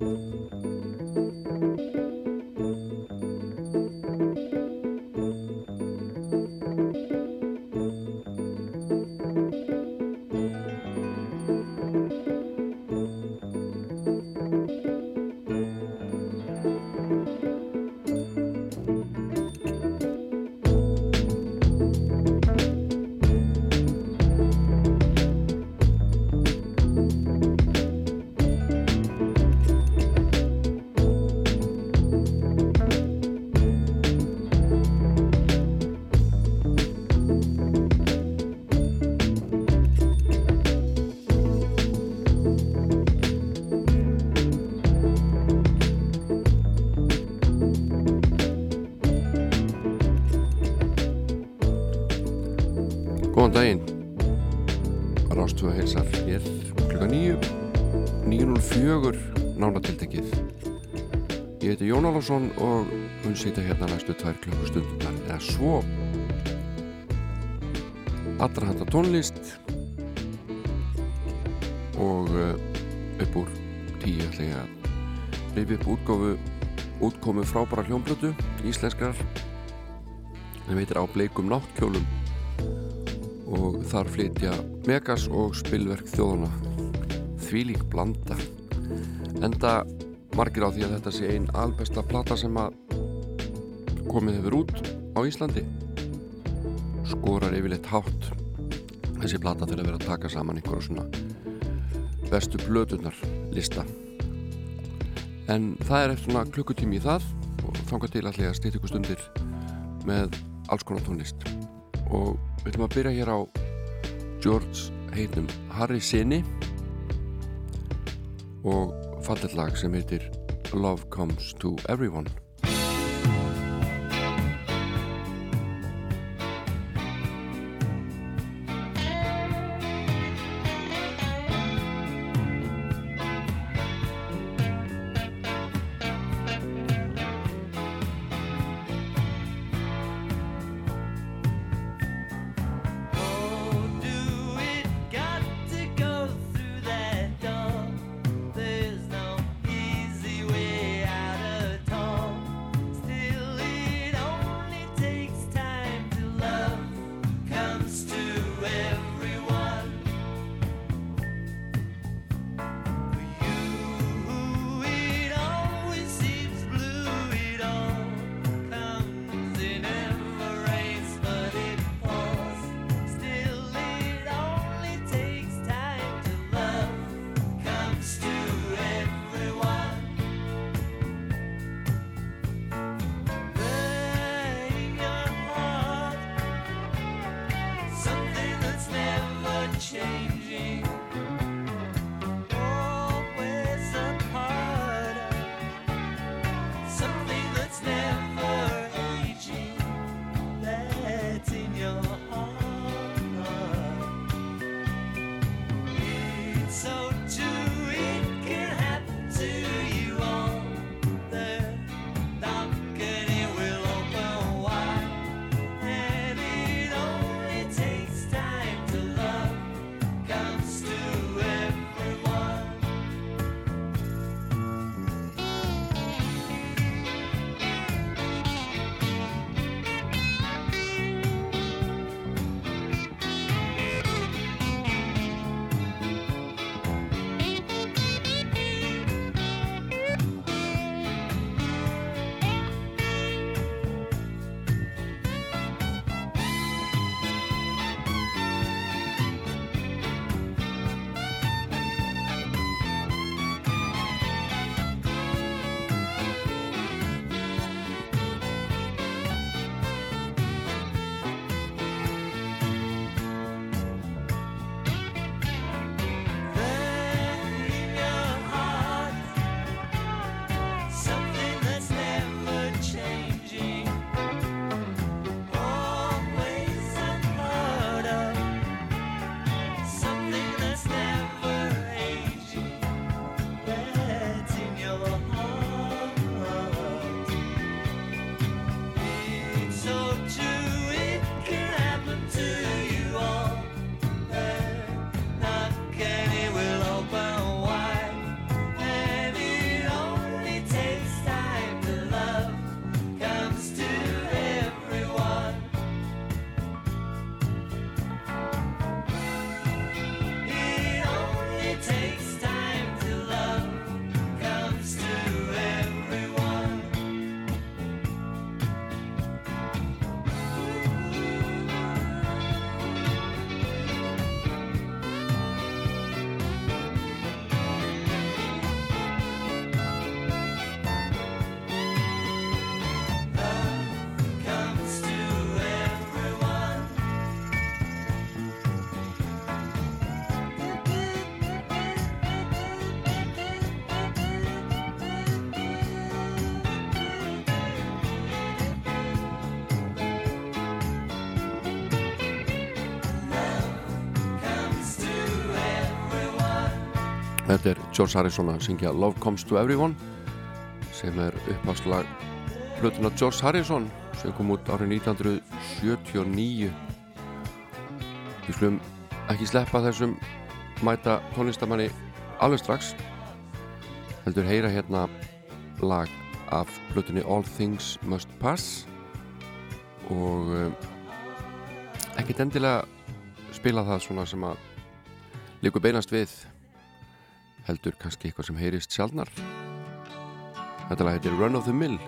Góðan Álásson og hún sýta hérna næstu tvær klukkustundunar eða svo allra handa tónlist og uh, upp úr tíu ætla ég að reyfi upp útgáfu útkomu frábæra hljómblötu íslenskar. Sem heitir á bleikum náttkjólum og þar flytja Megas og spilverk þjóðana þvílík blanda. Enda margir á því að þetta sé einn albesta plata sem að komið hefur út á Íslandi. Skorar yfirleitt hátt þessi plata til að vera að taka saman einhverjum svona bestu blötunar lista. En það er eftir svona klukkutími í það og þángar til allir að stýta ykkur stundir með alls konar tónlist. Og við ætlum að byrja hér á George heitum Harry Sinni og fallet lag sem heitir Love Comes to Everyone George Harrison að syngja Love Comes to Everyone sem er uppháslag plötuna George Harrison sem kom út árið 1979 Við slum ekki sleppa þessum mæta tónlistamanni alveg strax heldur heyra hérna lag af plötunni All Things Must Pass og um, ekkert endilega spila það svona sem að líku beinast við heldur kannski eitthvað sem heyrist sjálfnar Þetta lag heitir Run of the Mill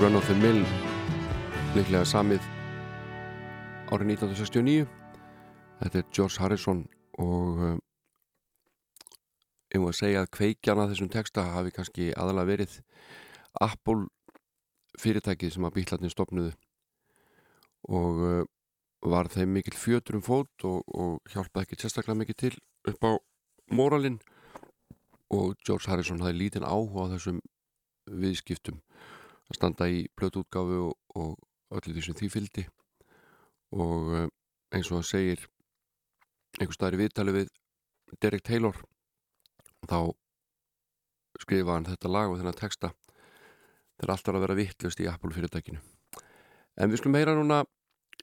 Run of the Mill líklega samið árið 1969 Þetta er George Harrison og um, ég múið að segja að kveikjana þessum texta hafi kannski aðalega verið Apple fyrirtækið sem að bílarnir stopnuðu og uh, var þeim mikil fjötur um fót og, og hjálpaði ekki sérstaklega mikið til upp á moralin og George Harrison hafi lítinn áhuga á þessum viðskiptum að standa í plötuútgáfu og, og öllu því sem því fylgdi og eh, eins og hann segir einhver staðar í viðtali við Derek Taylor þá skrifa hann þetta lag og þennan texta. Þegar allt var að vera vittlust í Apple fyrirtækinu. En við skulum heyra núna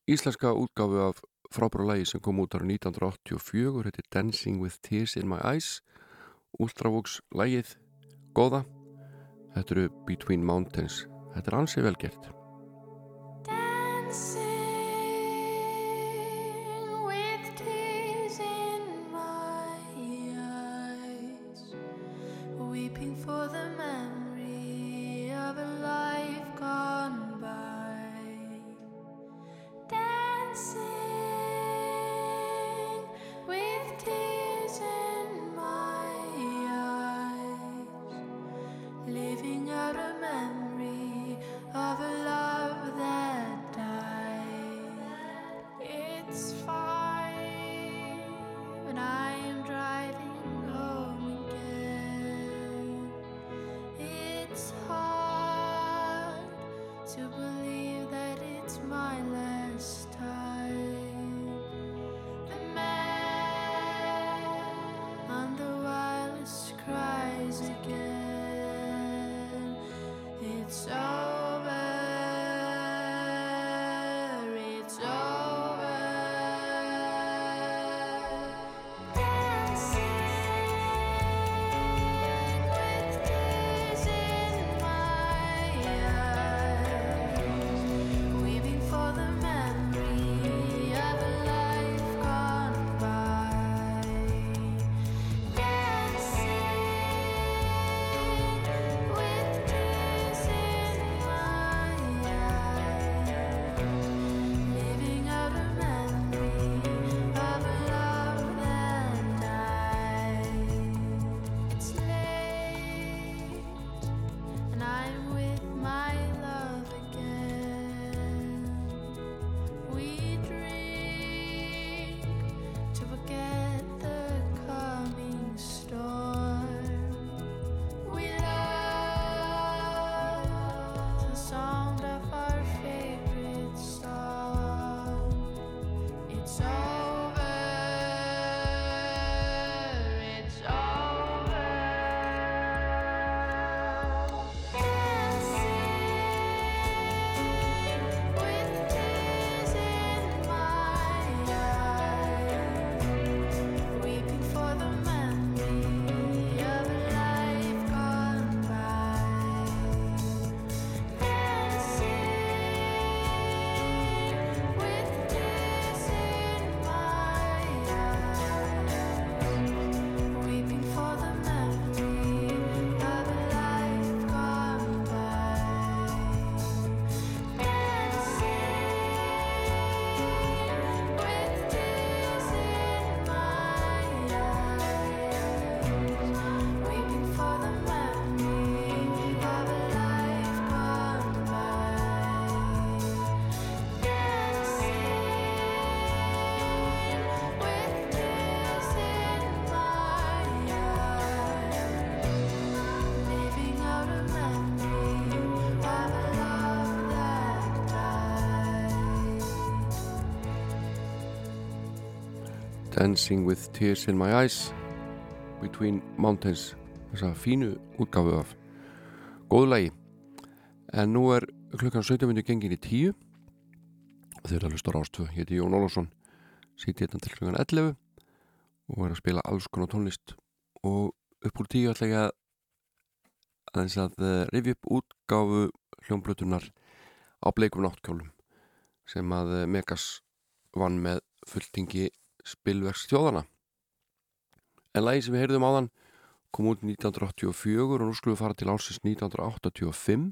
íslenska útgáfu af frábæra lagi sem kom út ára 1984 þetta er Dancing with Tears in My Eyes Ultravox lagið góða Þetta eru Between Mountains. Þetta er ansið vel Dancing with Tears in My Eyes Between Mountains. Þessa fínu útgáfu af góðu lagi. En nú er klukkan 17 minnur gengin í 10 og þeir eru alveg stóra ástöð ég heiti Jón Ólafsson. Sýti hérna til klukkan 11 og er að spila alls konar tónlist. Og upp úr 10 ætla ég að aðeins að uh, rifja upp útgáfu hljómblötunar á bleikum náttkjólum sem að uh, Megas vann með fulltingi spilverks þjóðana en lagi sem við heyrðum áðan kom út 1984 og nú skulum við fara til ársins 1985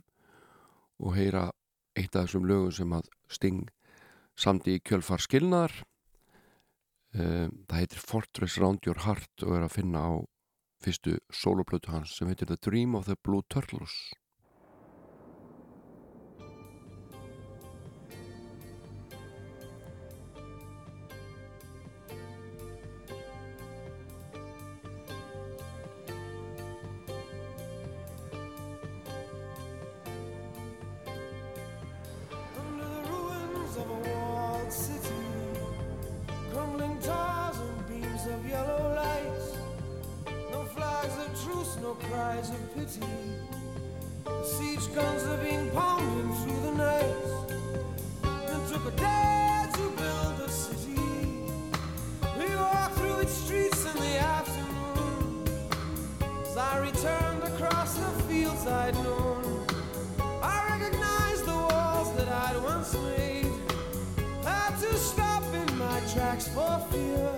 og heyra eitt af þessum lögum sem að Sting samdi í kjölfar skilnaðar. Um, það heitir Fortress Round Your Heart og er að finna á fyrstu soloplötu hans sem heitir The Dream of the Blue Turtles of pity. The siege guns are being pounding through the night. It took a day to build a city. We walked through its streets in the afternoon. As I returned across the fields I'd known. I recognized the walls that I'd once made. Had to stop in my tracks for fear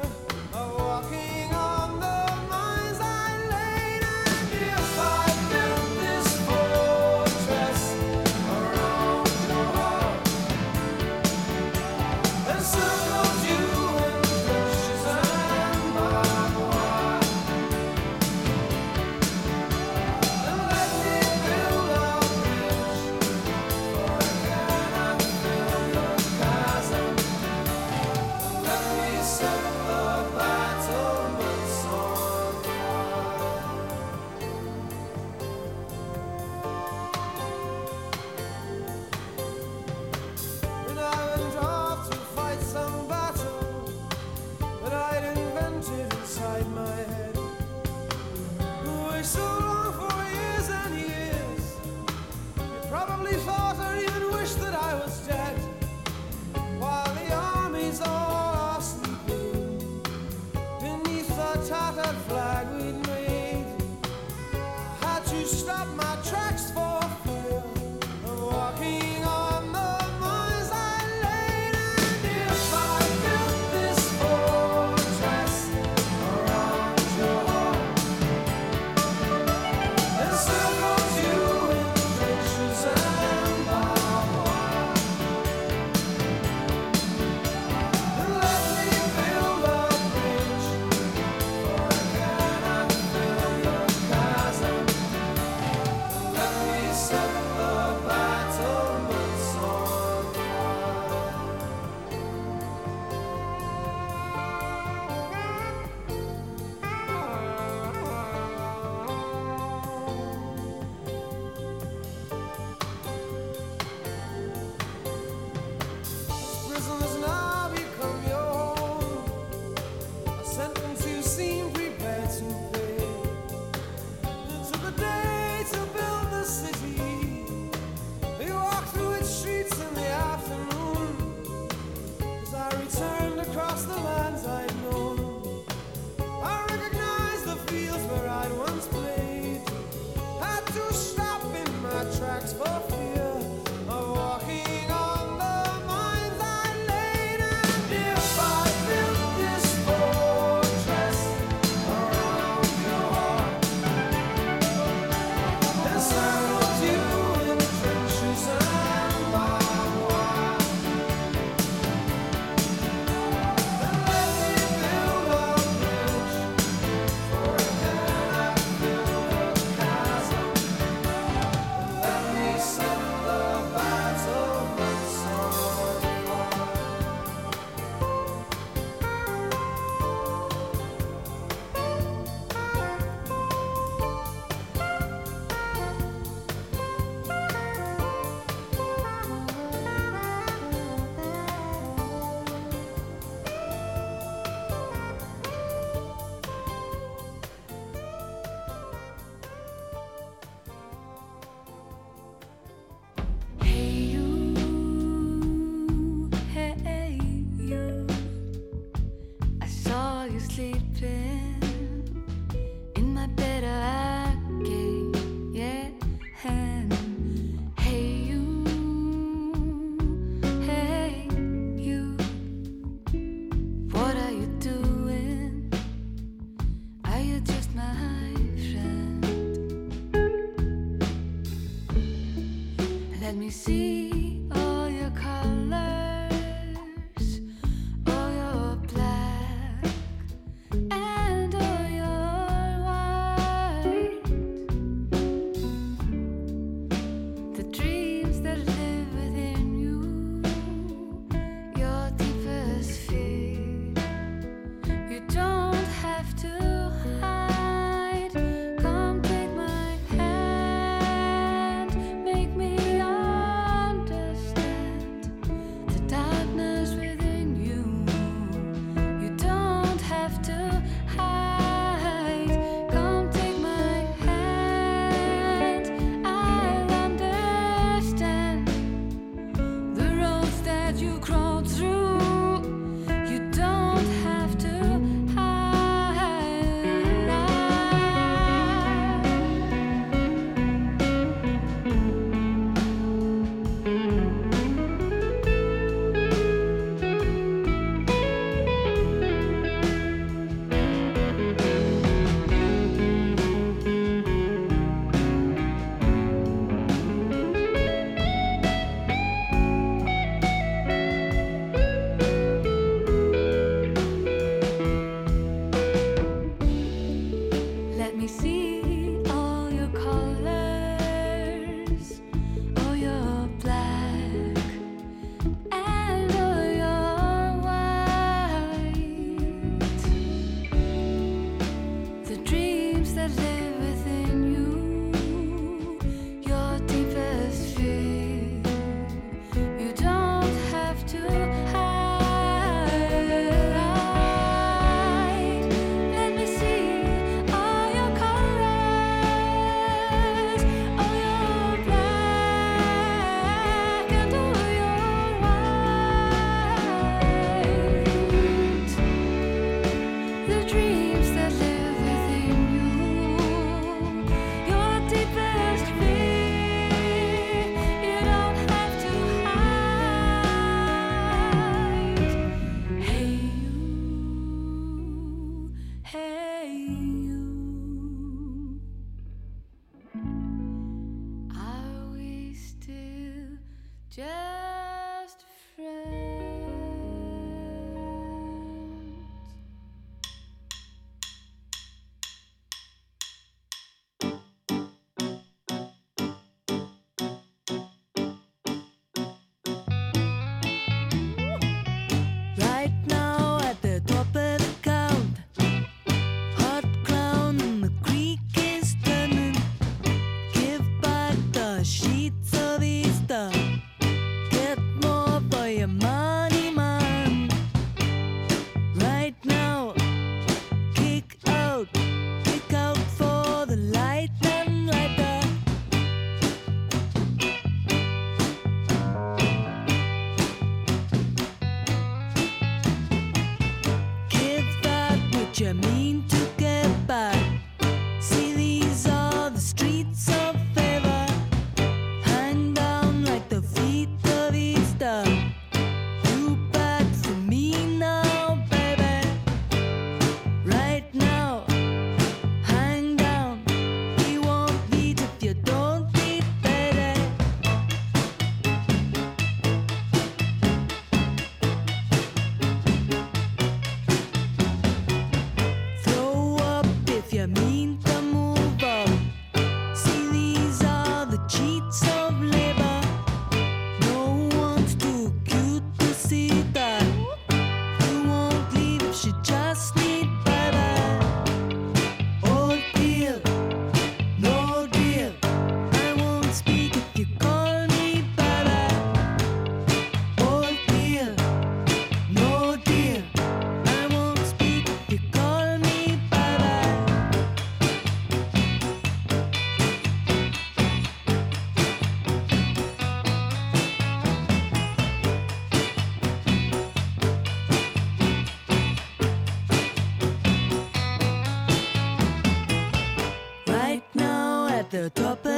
copa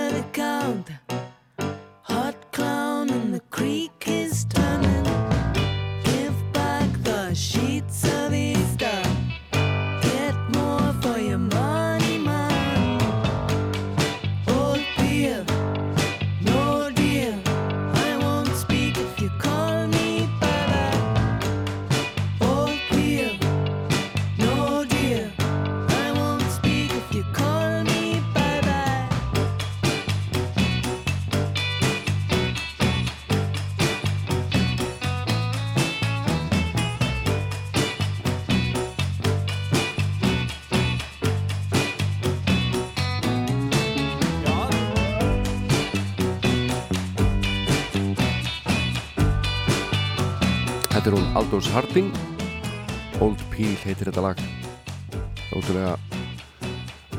da. Aldous Harding. Old Peel heitir þetta lag. Ótrúlega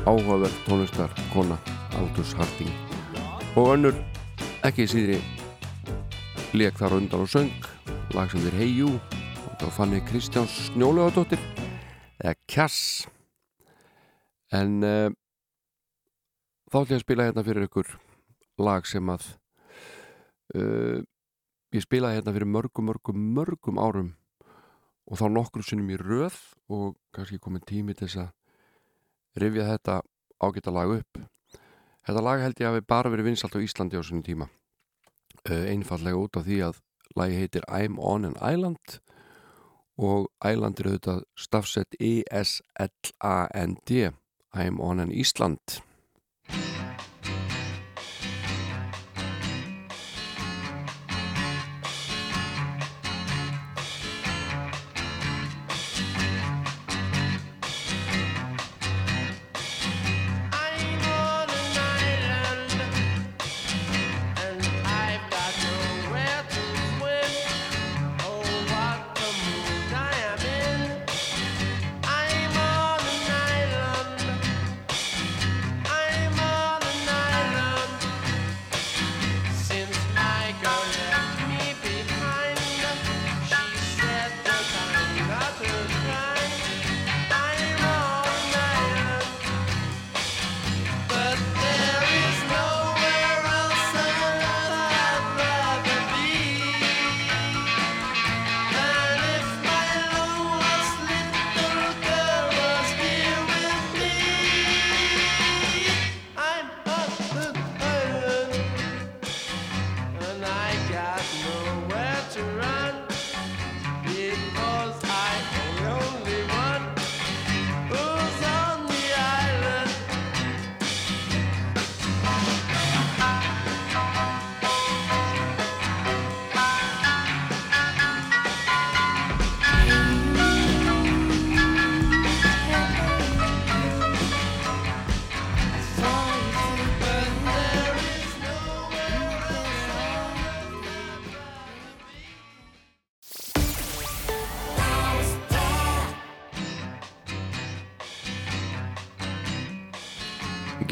áhugaverð tónlistar kona Aldous Harding. Og önnur ekki síðri leik þar undan og söng lag sem þeir Hey You. Og það fann ég Kristjáns Snjólaugardóttir eða Kjass. En uh, þá ætlum ég að spila hérna fyrir ykkur lag sem að uh, ég spilaði hérna fyrir mörgum, mörgum, mörgum árum og þá nokkru sinnum í röð og kannski komið tími til þess að rifja þetta ágæta lag upp. Þetta lag held ég að við bara verið vinsalt á Íslandi á svona tíma. Einfallega út af því að lagi heitir I'm on an Island og Island er auðvitað stafsett I-S-L-A-N-D I'm on an Ísland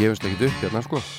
við gefumst ekkert upp hérna sko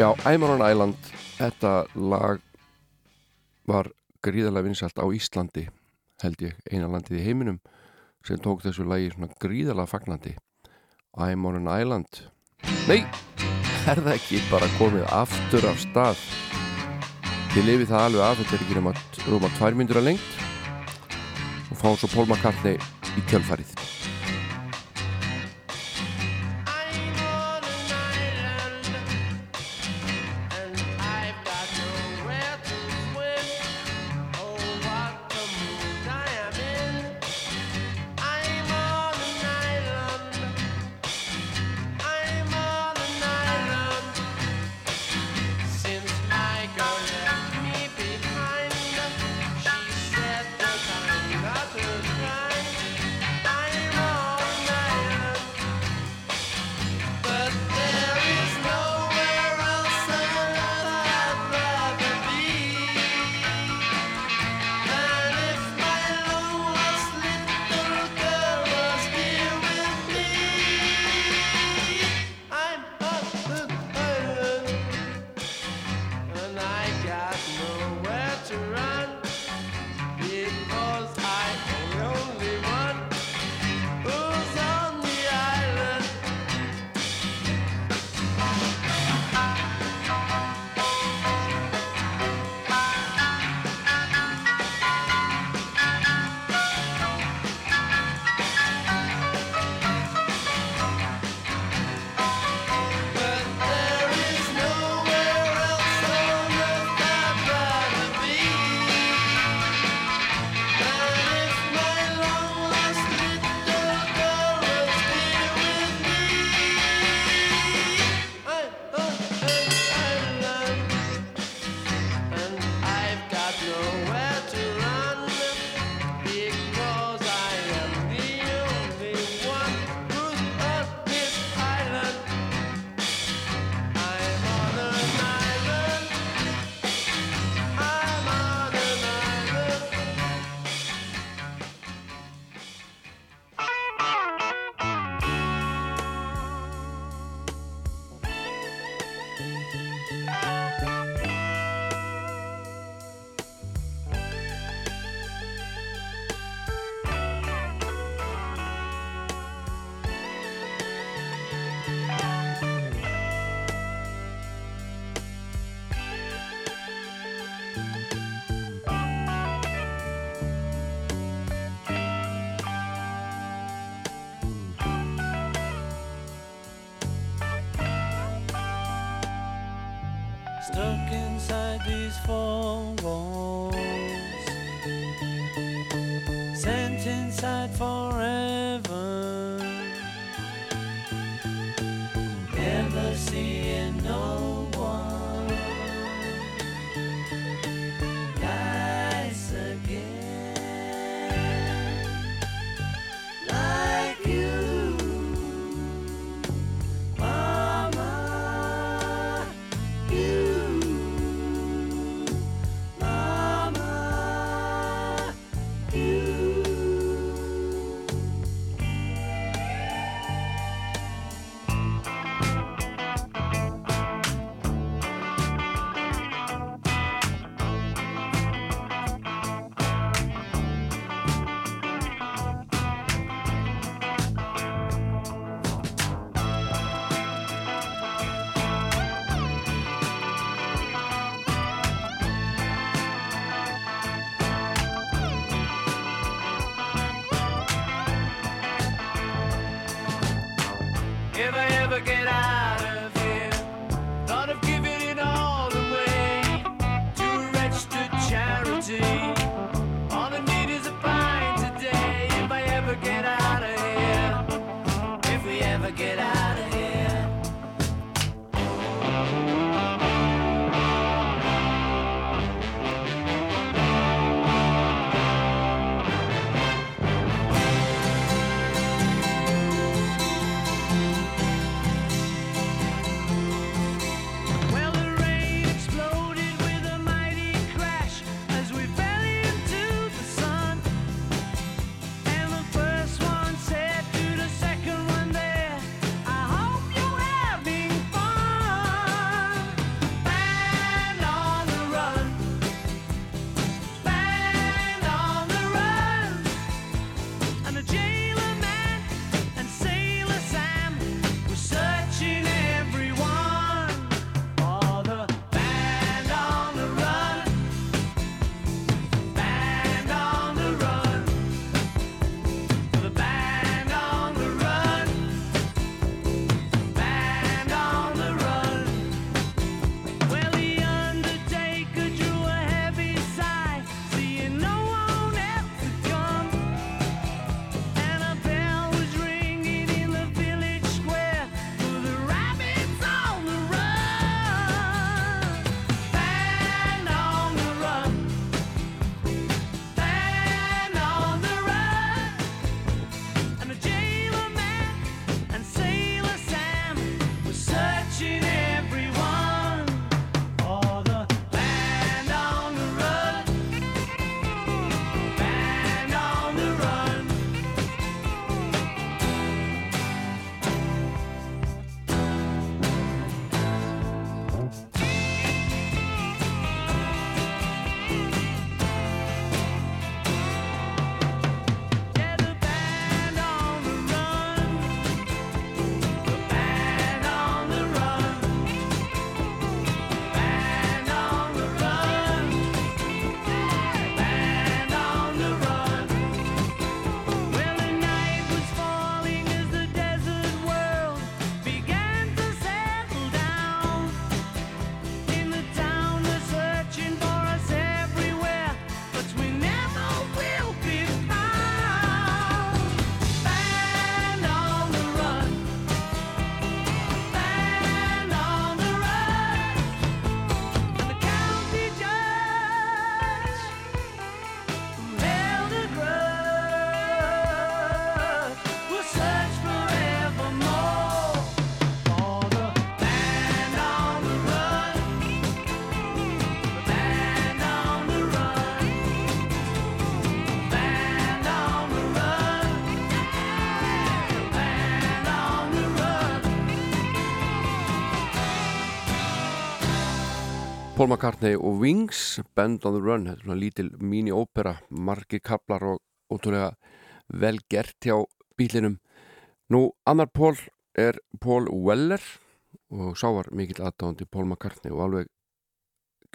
Já, I'm on an island. Þetta lag var gríðarlega vinsalt á Íslandi held ég, eina landið í heiminum sem tók þessu lagi svona gríðarlega fagnandi. I'm on an island. Nei, er það ekki bara komið aftur af stað? Þið lifið það alveg af þetta er ekki um að tværmyndur að lengt og fá svo Pólma Karni í kjölfarið. stuck inside these four walls, sent inside forever, never seeing. Paul McCartney og Wings Band on the Run, þetta er svona lítil mini-ópera, margir kaplar og ótrúlega vel gert hjá bílinum. Nú, annar Paul er Paul Weller og sá var mikill aðdáðandi Paul McCartney og alveg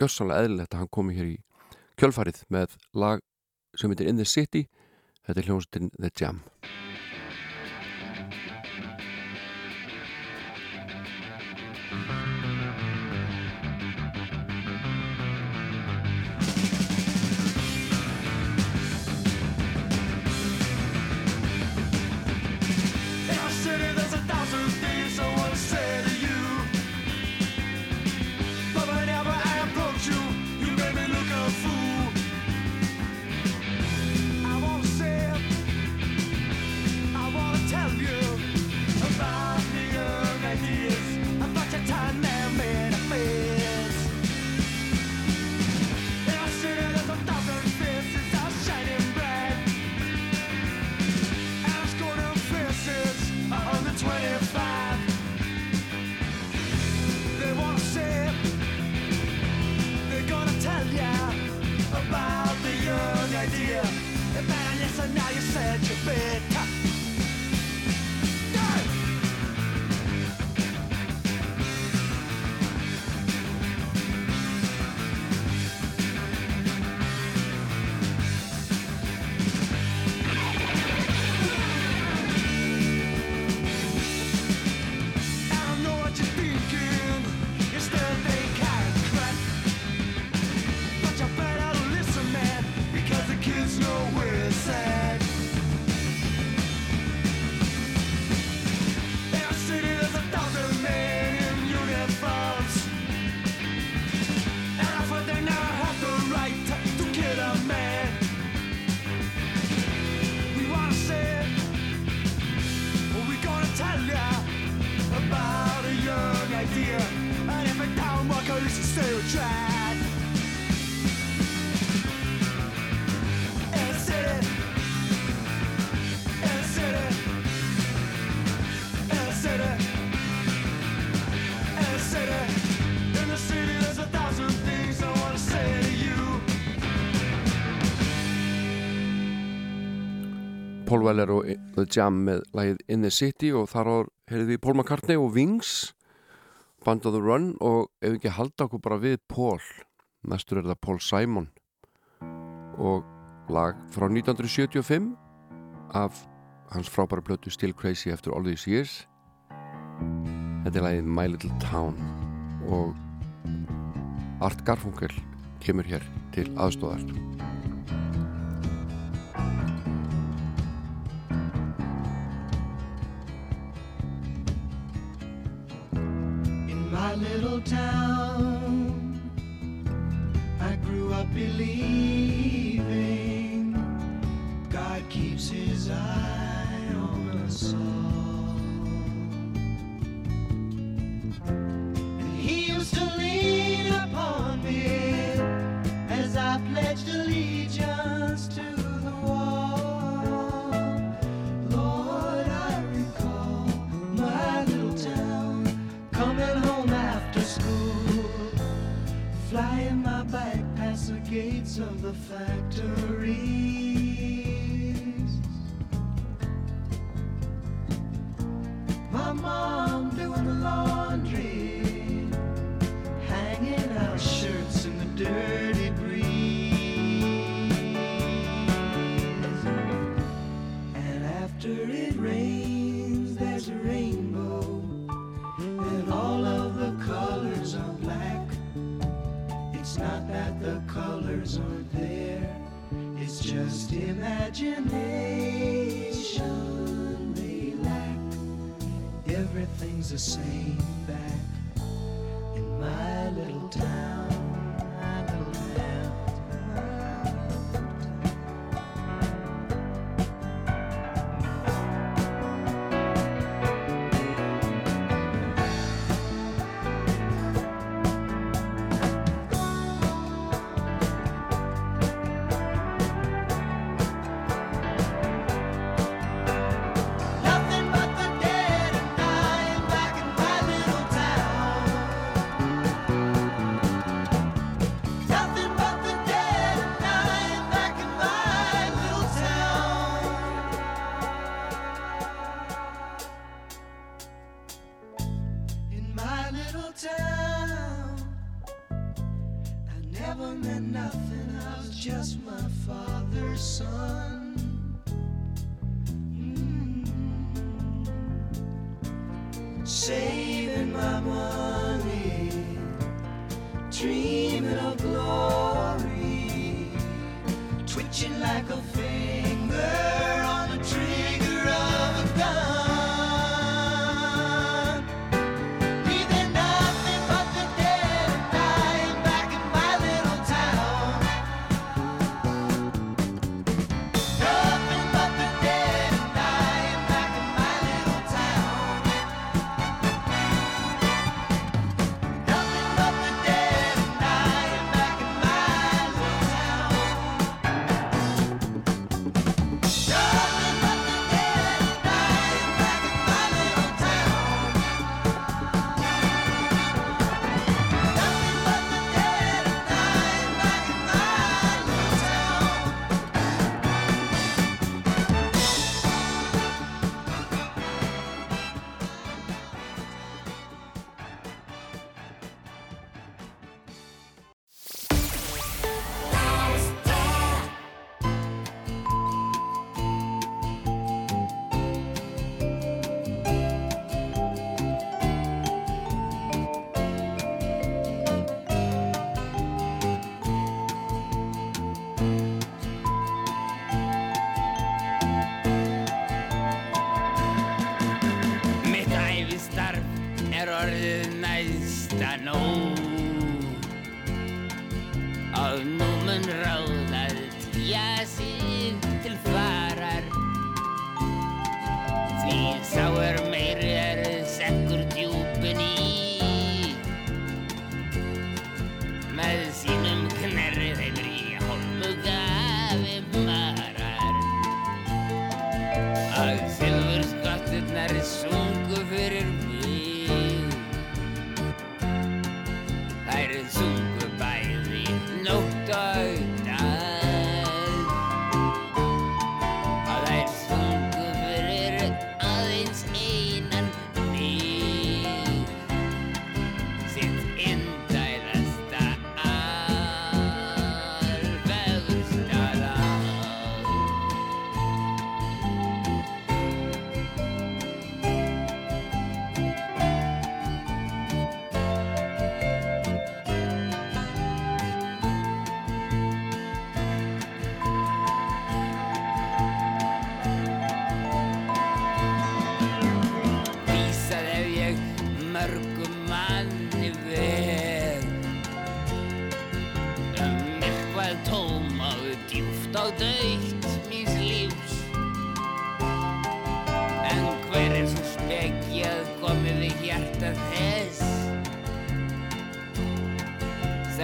gössanlega eðlilegt að hann komi hér í kjölfarið með lag sem heitir In the City þetta er hljómsveitin The Jam Weller og The Jam með lagið In the City og þar á heyrðum við Paul McCartney og Wings Band of the Run og ef við ekki halda okkur bara við Paul næstur er það Paul Simon. Og lag frá 1975 af hans frábæra plötu Still Crazy After All These Years. Þetta er lagið My Little Town og Art Garfunkel kemur hér til aðstóðar little town, I grew up believing God keeps his eye on us all. Mom doing the laundry, hanging out shirts in the dirty breeze. And after it rains, there's a rainbow, and all of the colors are black. It's not that the colors aren't there, it's just imagination. Everything's the same back in my little town. never meant nothing, I was just my father's son. Mm. Saving my money, dreaming of glory, twitching like a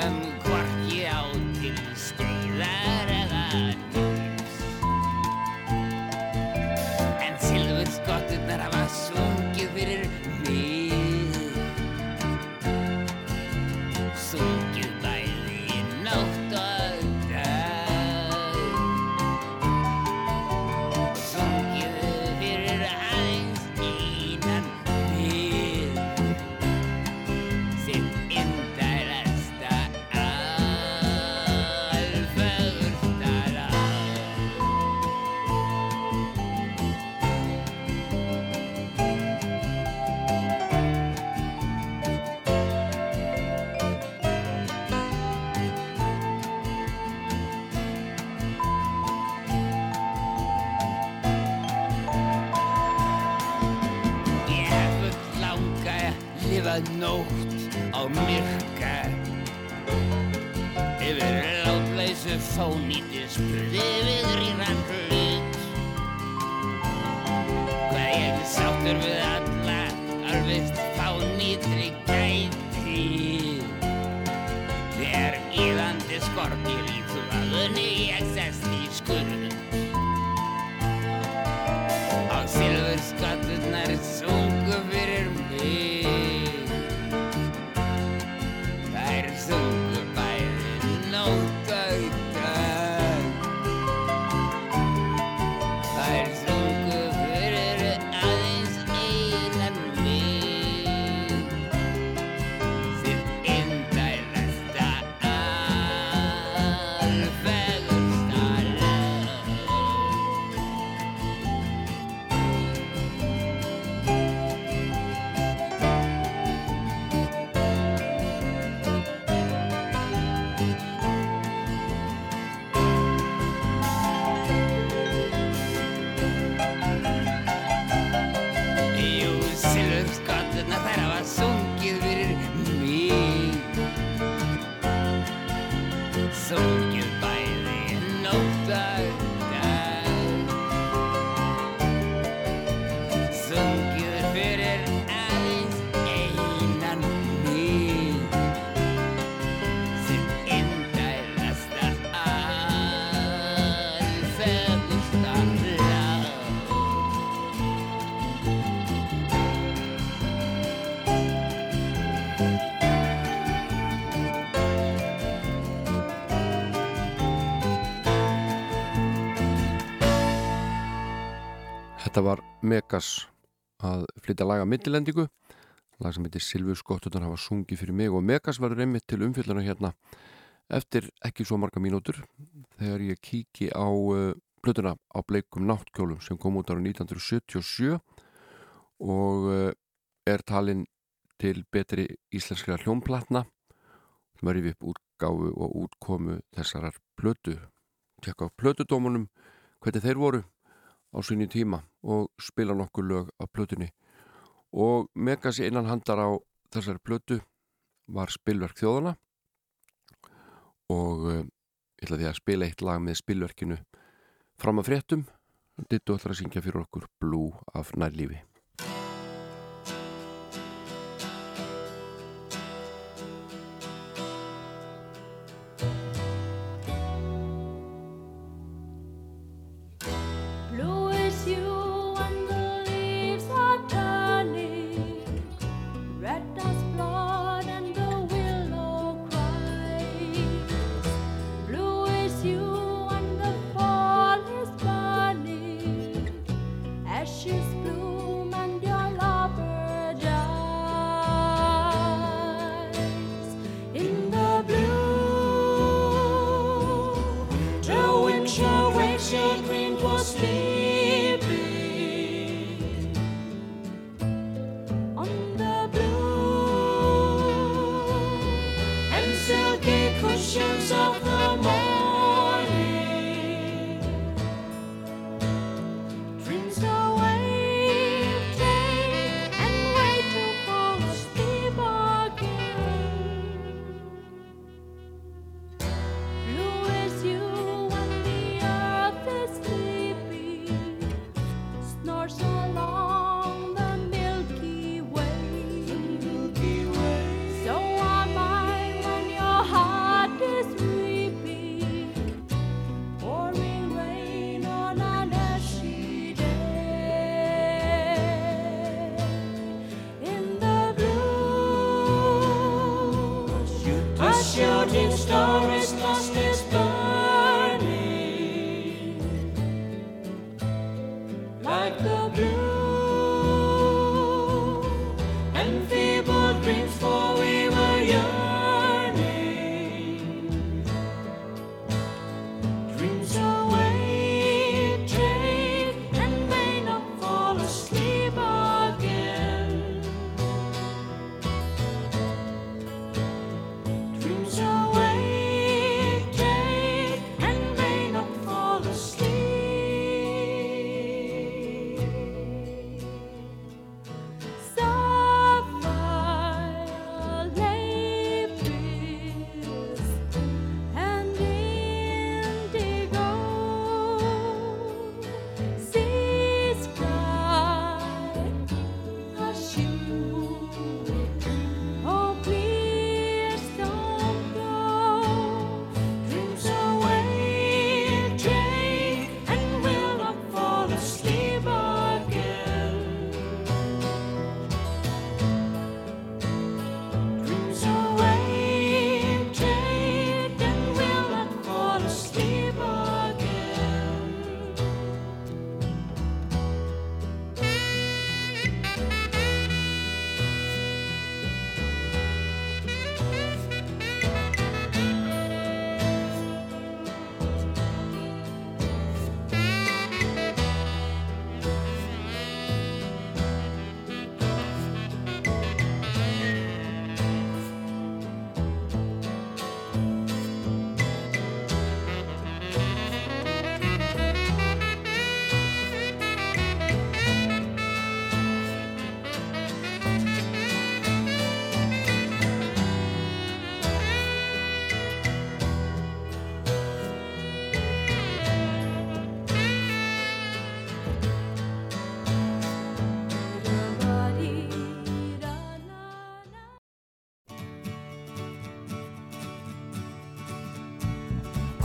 and Megas að flytja laga mittilendingu lag sem heitir Silfur Skottutan hafa sungið fyrir mig og Megas verður einmitt til umfjölduna hérna eftir ekki svo marga mínútur þegar ég kíki á uh, plötuna á bleikum náttkjólum sem kom út ára 1977 og uh, er talinn til betri íslenskra hljómplatna sem er yfir upp útgáfu og útkomu þessarar plötu. Tjekka á plötudómunum hvernig þeir voru á sinni tíma og spila nokkur lög af plötunni. Og Megasi innan handar á þessari plötu var spilverk þjóðana og uh, ég ætla því að spila eitt lag með spilverkinu fram að fréttum. Dittu ætlar að syngja fyrir okkur Blue af nærlífi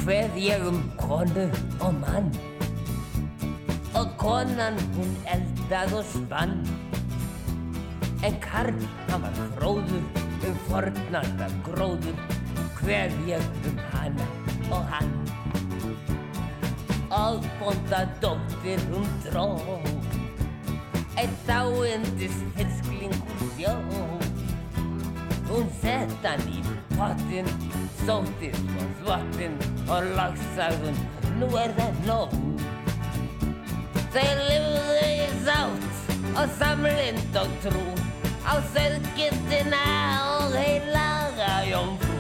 Hveð ég um konu og mann. Og konan hún eldað og spann. En karl hann var fróður um fornalda gróður Hveð ég um hana og hann. Og bonda dóttir hún dró Eitt dáendis hirsklingur sjó Hún sett hann í pottin, sótti svo þvottin og lagsagðun, nú er það nóg. Þeir lifðu í sátt og samlind og trú. Á söðgildina og heilaga jómfrú.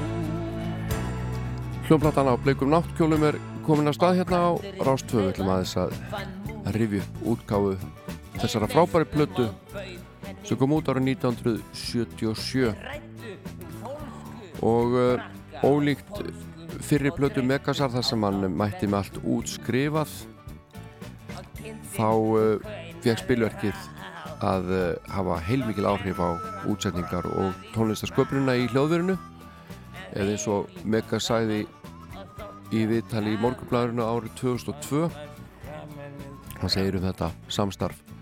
Hljómplatan á bleikum náttkjólum er komin að stað hérna á Rástvöðu ætlum aðeins að rifja upp útgáfu þessara frábæri plötu sem kom út ára 1977 og uh, ólíkt fyrri plötu Megasar þar sem hann mætti með allt útskrifað þá uh, fekk spilverkið að uh, hafa heilmikil áhrif á útsetningar og tónlistasköpunina í hljóðverinu. Eða eins og Mega sæði í viðtali í morgunblæðurinu árið 2002 hann segir um þetta samstarf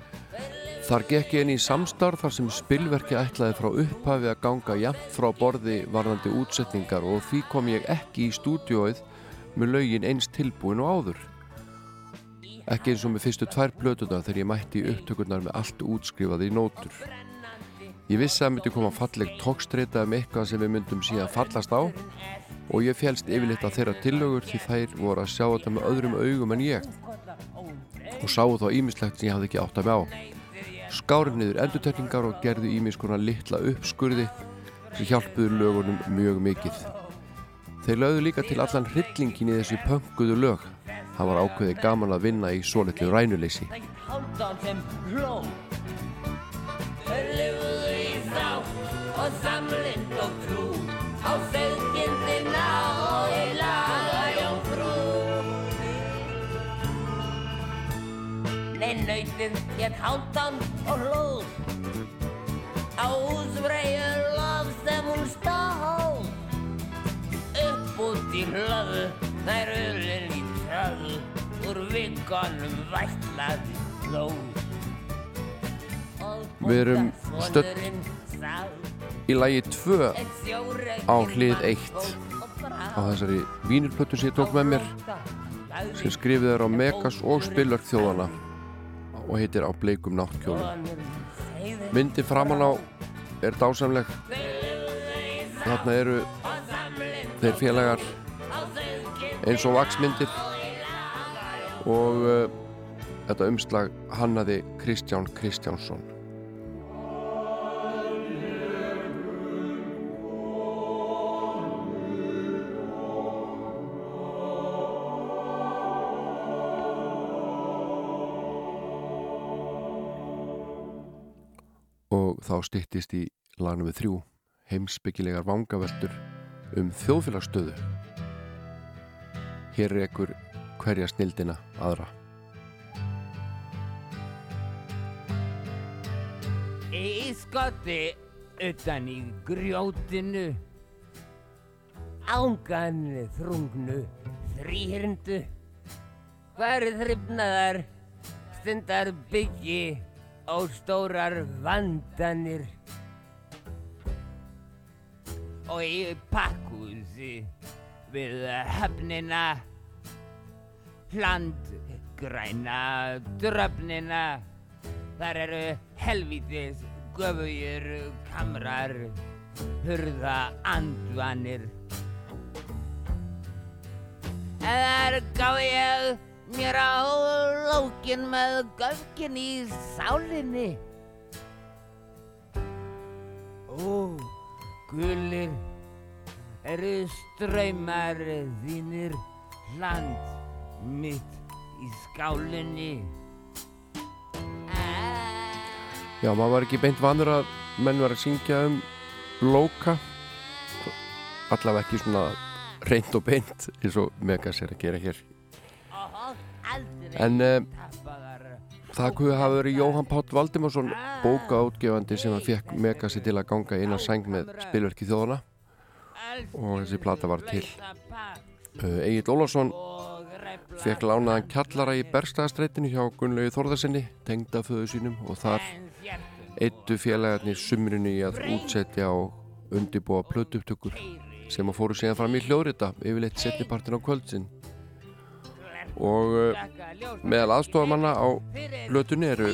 Þar gekk ég inn í samstarf þar sem spilverki ætlaði frá upphafi að ganga jafn frá borði varðandi útsetningar og því kom ég ekki í stúdióið með lögin eins tilbúin og áður. Ekki eins og með fyrstu tvær plötuna þegar ég mætti upptökurnar með allt útskrifað í nótur. Ég vissi að myndi koma falleg tókstreita um eitthvað sem við myndum síðan fallast á og ég félst yfirleitt að þeirra tillögur því þær voru að sjá þetta með öðrum augum en ég og sáu þá ímislegt sem ég hafði ekki átt að með á skárið niður endutekningar og gerðu ímis konar litla uppskurði sem hjálpuðu lögunum mjög mikið. Þeir lögðu líka til allan hryllingin í þessi pönguðu lög. Það var ákveði gaman að vinna í svo litlu rænuleysi. Þeir lifðu í sátt og samlind og trú á söðgildina nautið hétt háldan og hlóð á úsbreiðu lof sem hún stóð. Upp út í hlöðu þær ölin í tröðu úr vikonum vætlaði slóð Við erum stödd Í lagi 2 á hlið 1 á þessari vínirplötu sem ég tók með mér sem skrifið er á Megas og spilverk þjóðana og heitir á bleikum náttkjólum. Myndin framan á er dásamleg. Þarna eru þeir félagar eins og vaksmyndir og uh, þetta umslag hannaði Kristján Kristjánsson. Þá styttist í lagnum við þrjú heimsbyggilegar vangaveltur um þjóðfélagsstöðu. Hér er ekkur hverja snildina aðra. Í skotti utan í grjótinu Ángan þrungnu þrýhyrndu Hvar þrifnaðar stundar byggi og stórar vandanir. Og í pakkhúsi við höfnina hlandgræna dröfnina þar eru helvítis göfugir kamrar hurða andvanir. Þar gaf ég mér á lókin með göfkin í sálinni. Ó, gulir eru ströymar þínir land mitt í skálinni. Já, maður var ekki beint vanur að menn var að syngja um lóka. Allavega ekki svona reynd og beint eins og Megas er að gera hér en uh, það kuði hafa verið Jóhann Páll Valdimarsson bókaútgefandi sem að fekk Megasi til að ganga inn á sæng með spilverki þjóðana og þessi plata var til. Egil Ólafsson fekk lánaðan kjallara í Bergstæðastreitinu hjá Gunnlaugi Þórðarsinni tengdaföðu sínum og þar eittu félagarnir sumrinu í að útsetja og undibúa plötuupptökur sem að fóru síðan fram í hljóðrita yfirleitt setnipartin á kvöldsinn og uh, meðal aðstofamanna á blötunni eru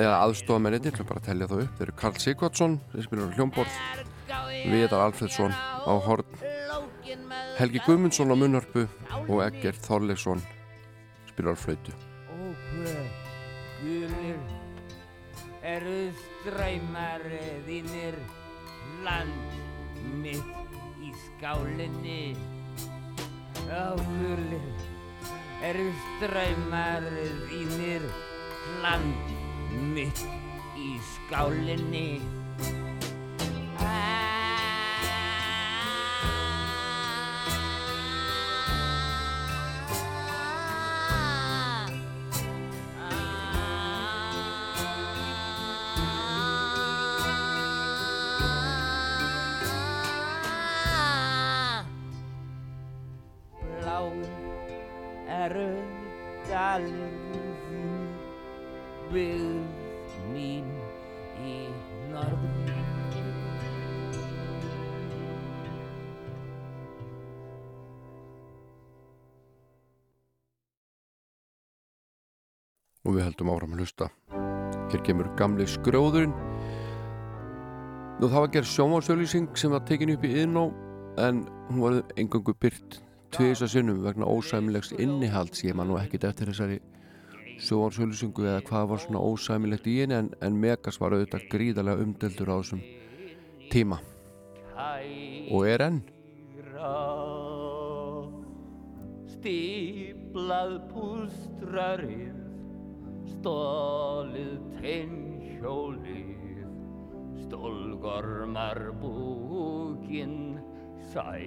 eða aðstofamenninni, ætlum bara að tellja það upp þeir eru Karl Sigvardsson, sem spilur hljómborð Viðar Alfredsson á horn Helgi Guðmundsson á munnhörpu og Eggert Þorleifsson spilur á flautu. Og hver gulir eru ströymar þínir land mitt í skálinni. Og eru ströymar þínir land mitt í skálinni kemur gamli skrjóðurinn. Nú það var gerð sjónvarsauðlýsing sem var tekin upp í yðnó en hún var engangu byrt tvisa sinnum vegna ósæmilegs innihalds. Ég man nú ekkit eftir þessari sjónvarsauðlýsingu eða hvað var svona ósæmilegt í henni en, en Megas var auðvitað gríðarlega umdeldur á þessum tíma. Og er enn. Stíplað pústrarið Stólið tennhjólið Stólgormar búkin særa.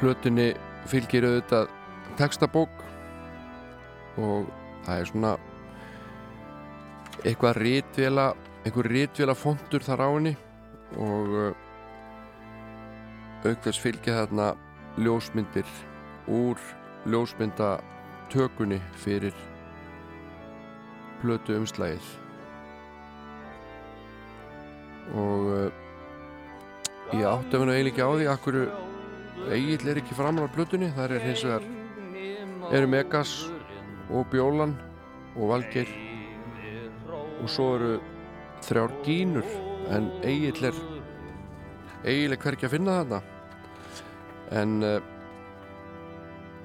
Plötunni fylgir auðvitað textabók og það er svona eitthvað rítvela einhver rítvela fontur þar á henni og auk þess fylgja þarna ljósmyndir úr ljósmyndatökunni fyrir plötu umslægið og uh, ég átti að vera eiginlega ekki á því akkur Egil er ekki framar á plötunni. Þar er hins vegar eru Megas og Bjólan og Valgeir. Og svo eru þrjár gínur en Egil er Egil er hvergi að finna þarna en uh,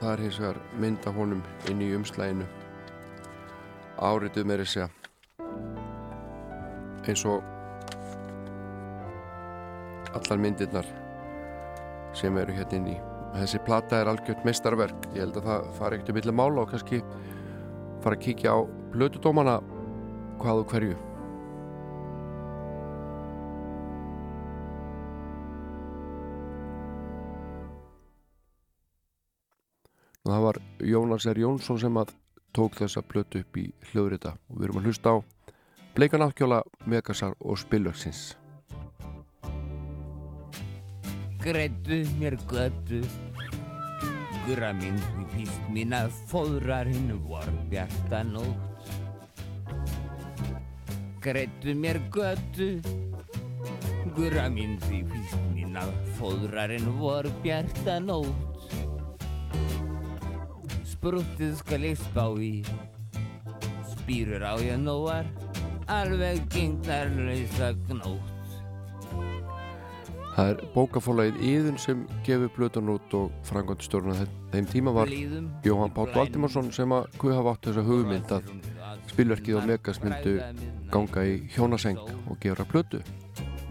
það er hins vegar mynd af honum inn í umslæginu árituð meiri segja. Eins og allar myndirnar sem eru hérna inn í þessi plata er algjört meistarverk. Ég held að það fari ekkert um milli mála og kannski fara að kíkja á blötudómana hvað og hverju og það var Jónas R. Jónsson sem að tók þessa blötu upp í hljóðrita. Og við erum að hlusta á Bleika náttjóla, Megasar og Spillöksins Greittu mér götu. Gura minn píst mín að fóðrarinn vor bjarta nótt. Greittu mér götu. Gura minn píst mín að fóðrarinn vor bjarta nótt Sprúttið skal ég spá í Spýrur á ég nóar Alveg gengdarlausa gnótt Það er bókafólagið Íðun sem gefur blötan út og frangandstjórn að þeim tíma var Jóhann Páll Valdimarsson sem að hvað hafa átt þessa hugmynd að spilverkið og Megas myndu ganga í hjónaseng og gera blötu.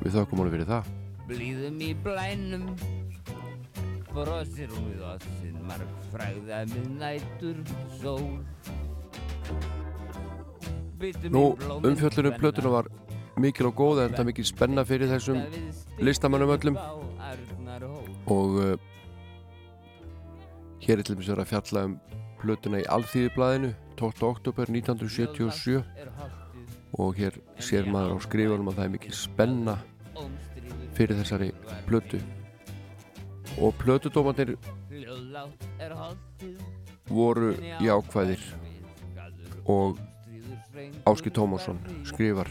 Við þökkum honum fyrir það. Blíðum í blænum Brosir hún við ossin Marg fræða með nætur sól. Nú, umfjöllunum plötuna var mikil og góð en það mikil spenna fyrir þessum listamannum öllum. og uh, hér er til dæmis að fjalla um plötuna í Alþýðublaðinu 12. oktober 1977 og hér sér maður á skrifunum að það er mikil spenna fyrir þessari plötu og holdið voru jákvæðir og Áski Tómasson skrifar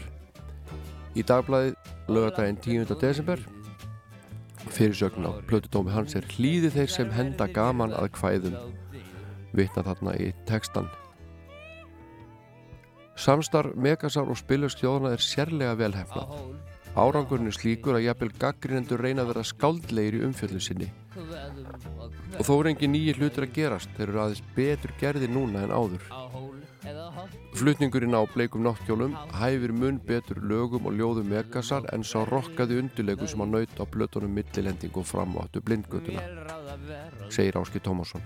Í dagblæði lögadaginn 10. desember fyrirsögn á plötudómi hans er hlýði þeir sem henda gaman að kvæðum vitna þarna í textan Samstarf, megasár og spilurskjóðana er sérlega velhefnað. Árangurinn er slíkur að jafnvel gaggrinendur reyna að vera skáldlegir í umfjöllun sinni. Og þó er engin nýjir hlutur að gerast, þeir eru aðeins betur gerðir núna en áður. Flutningurinn á bleikum náttkjólum hæfir mun betur lögum og ljóðum megasar en sá rokkaði undulegu sem á naut á blötunum millilending og fram á áttu blindgötuna, segir Áski Tómasson.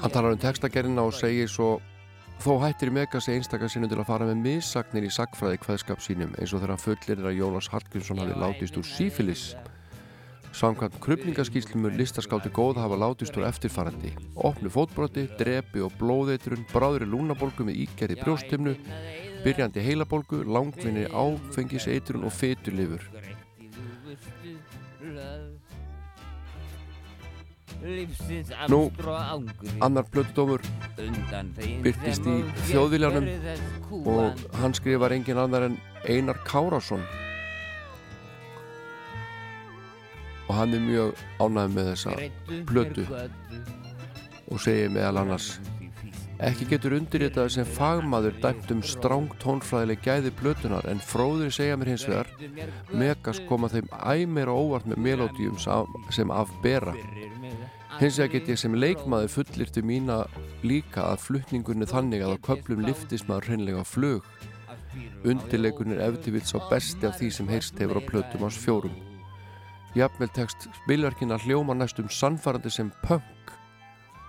Hann talar um textagerina og segir svo Þó hættir Megasi einstaka sinu til að fara með missagnir í sagfræði kveðskap sínum eins og þegar hann fullir er að Jónas Hallgrímsson hafi látist úr sífilis. Samkvæmt krupningaskýslumur listaskáldi góð hafa látist úr eftirfarandi. Opnu fótbroti, drepi og blóðeitrun, bráðri lúnabolgu með ígerði brjóstimnu, byrjandi heilabólgu, langvinni áfengiseitrun og fetulifur. Nú, Annar plötudómur birtist í þjóðviljanum og hann skrifar engin annar en Einar Kárásson og hann er mjög ánægð með þessa plötu og segir meðal annars Ekki getur undirritað sem fagmaður dæmt um stráng tónfræðileg gæði plötunar en fróður segja mér hins vegar megas koma þeim æmir og óvart með melódium sem af bera Hins vegar get ég sem leikmaður fullirti mína líka að flutningunni þannig að á köplum liftist maður hreinlega. Undirleikunni er eftir vilt svo besti af því sem heyrst hefur á plötum ás fjórum. Jafnvel tekst spilverkina hljóma næstum sannfærandi sem punk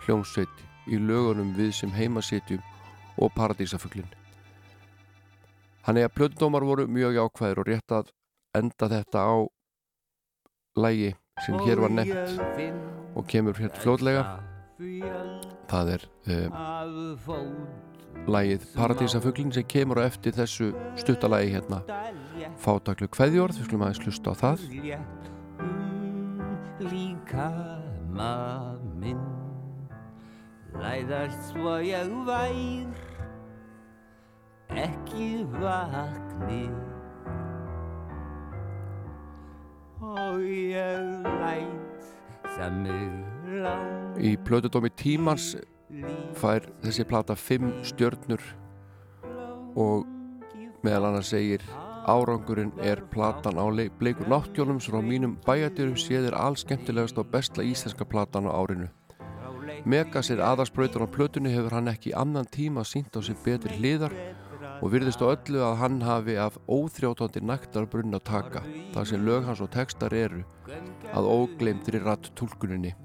hljómsveit í lögunum við sem heimasitjum og paradísafuglin. Hann er að plötudómar voru mjög jákvæðir og rétt að enda þetta á lægi sem hér var nefnt og kemur hérna fljótlega. það er uh, lægið Paradísafuglin sem kemur á eftir þessu stuttalagi hérna. Fátaklu kveðjórð, við skulum aðeins hlusta á það. Líka minn Læðast svo ég vær Ekki vakni. Og ég læt mig lang í plötudómi tímans fær þessi plata fimm stjörnur og meðal annars segir árangurinn er platan á leik- bleikur náttjólum sem á mínum bæjadýrum séðir alls skemmtilegast og bestla íslenska platan á árinu Megas er aðarsprautur á plötunni hefur hann ekki annan tíma sínt á sig betri hliðar og virðist á öllu að hann hafi af óþrjótandi næktar brunn að taka þar sem lög hans og textar eru að ógleimtri ratt tólkuninni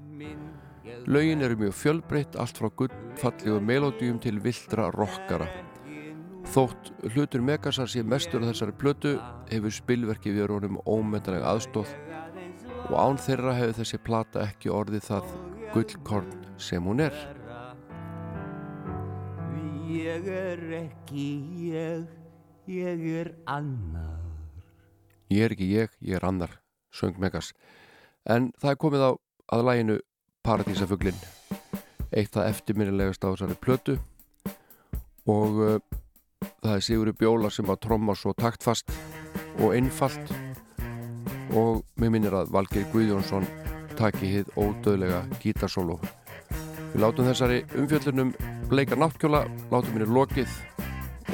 Lögin eru mjög fjölbreytt allt frá gullfallegu melódium til vildra rockara. Þótt hlutur Megasar sé mestur á þessari plötu hefur spilverki við honum ómyndanlega aðstóð og án þeirra hefur þessi plata ekki orðið það gullkorn sem hún er. Ég er ekki ég, ég er annar. Ég er ekki ég, ég er annar söng Megas. En það er komið á að læginu Paradísafuglin eitt það eftirminnilegast á þessari plötu. Og uh, það er Sigurður Bjóla sem var tromma svo taktfast og einfalt. Og mér minnir að Valgeir Guðjónsson taki hið ódöðlega gítarsólu Við látum þessari umfjöllunum bleika náttkjóla, látum henni lokið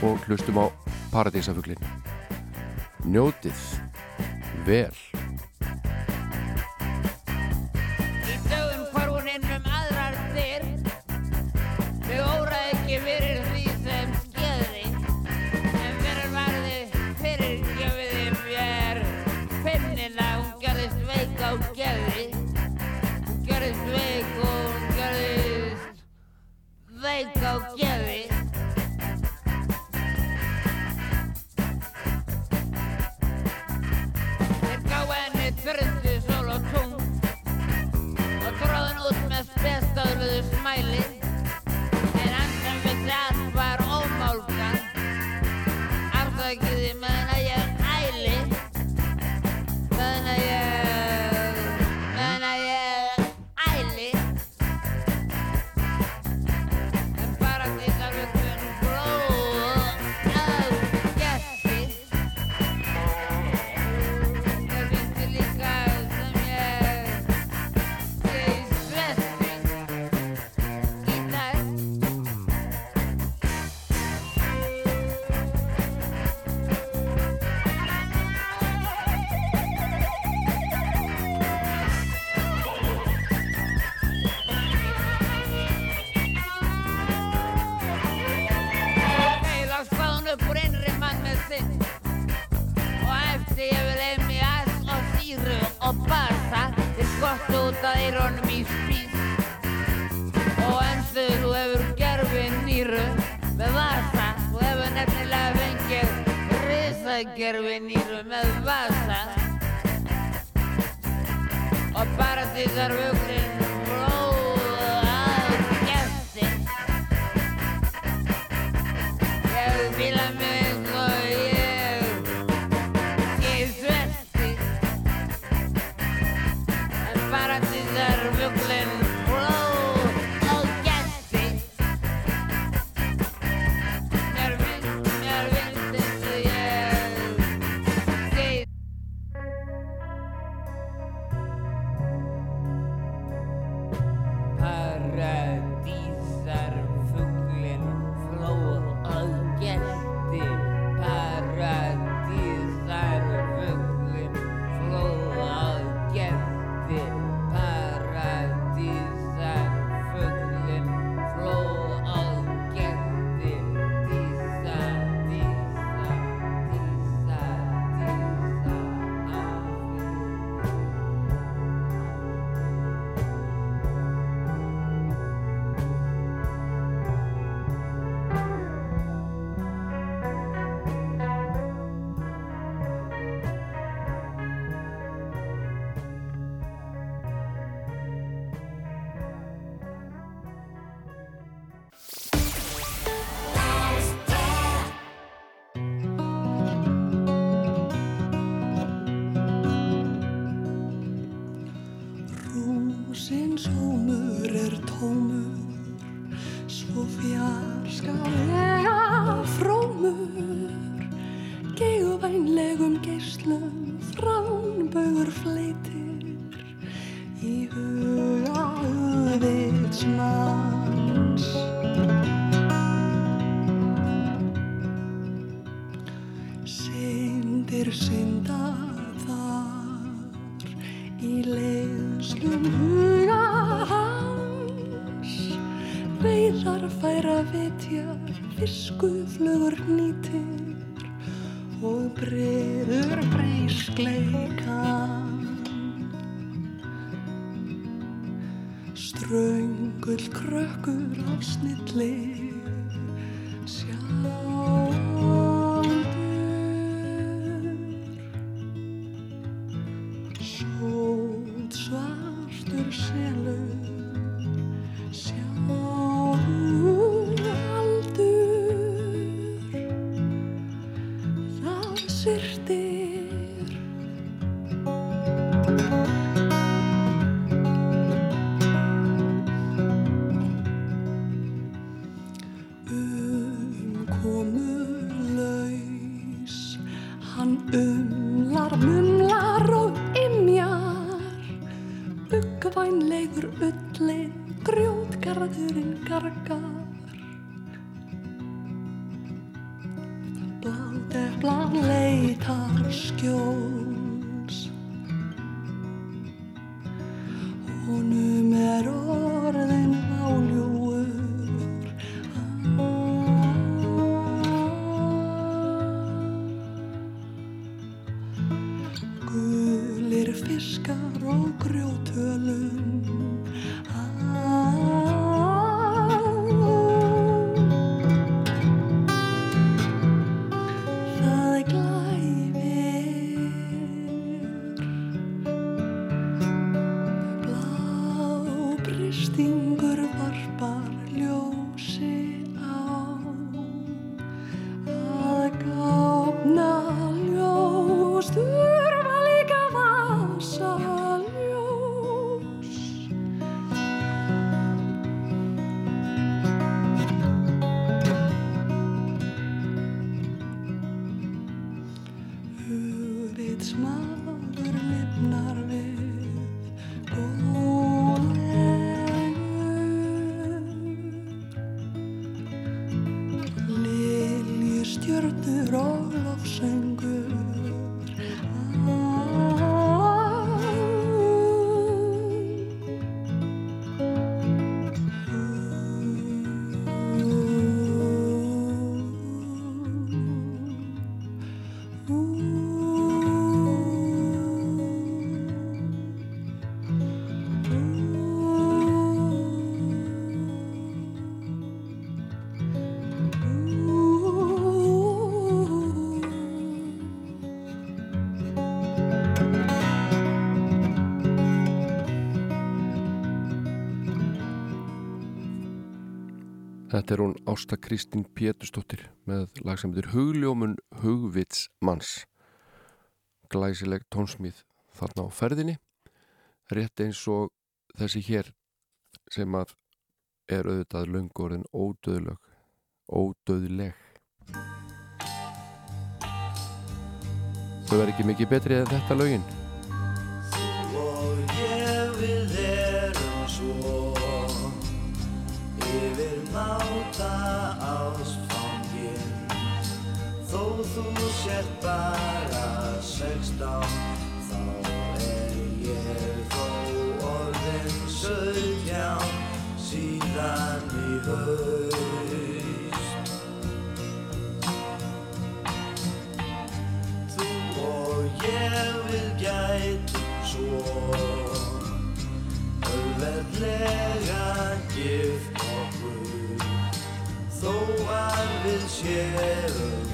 og hlustum á Paradísafuglin Njótið vel Ströngull krökkur af snilli Ásta Kristín Pétustóttir með lag sem heitir Hugljómun Hugvits manns. Glæsileg tónsmíð þarna á ferðinni. Rétt eins og þessi hér sem að er auðvitað löngorðin ódöðleg. Ódöðleg. Þau verður ekki mikið betri en þetta lögin. Þú sért bara sextán. Þá er ég þó orðin sautján. Síðan í haust. Þú og ég við gætum svo auðveldlega gift okkur. Þó að við séum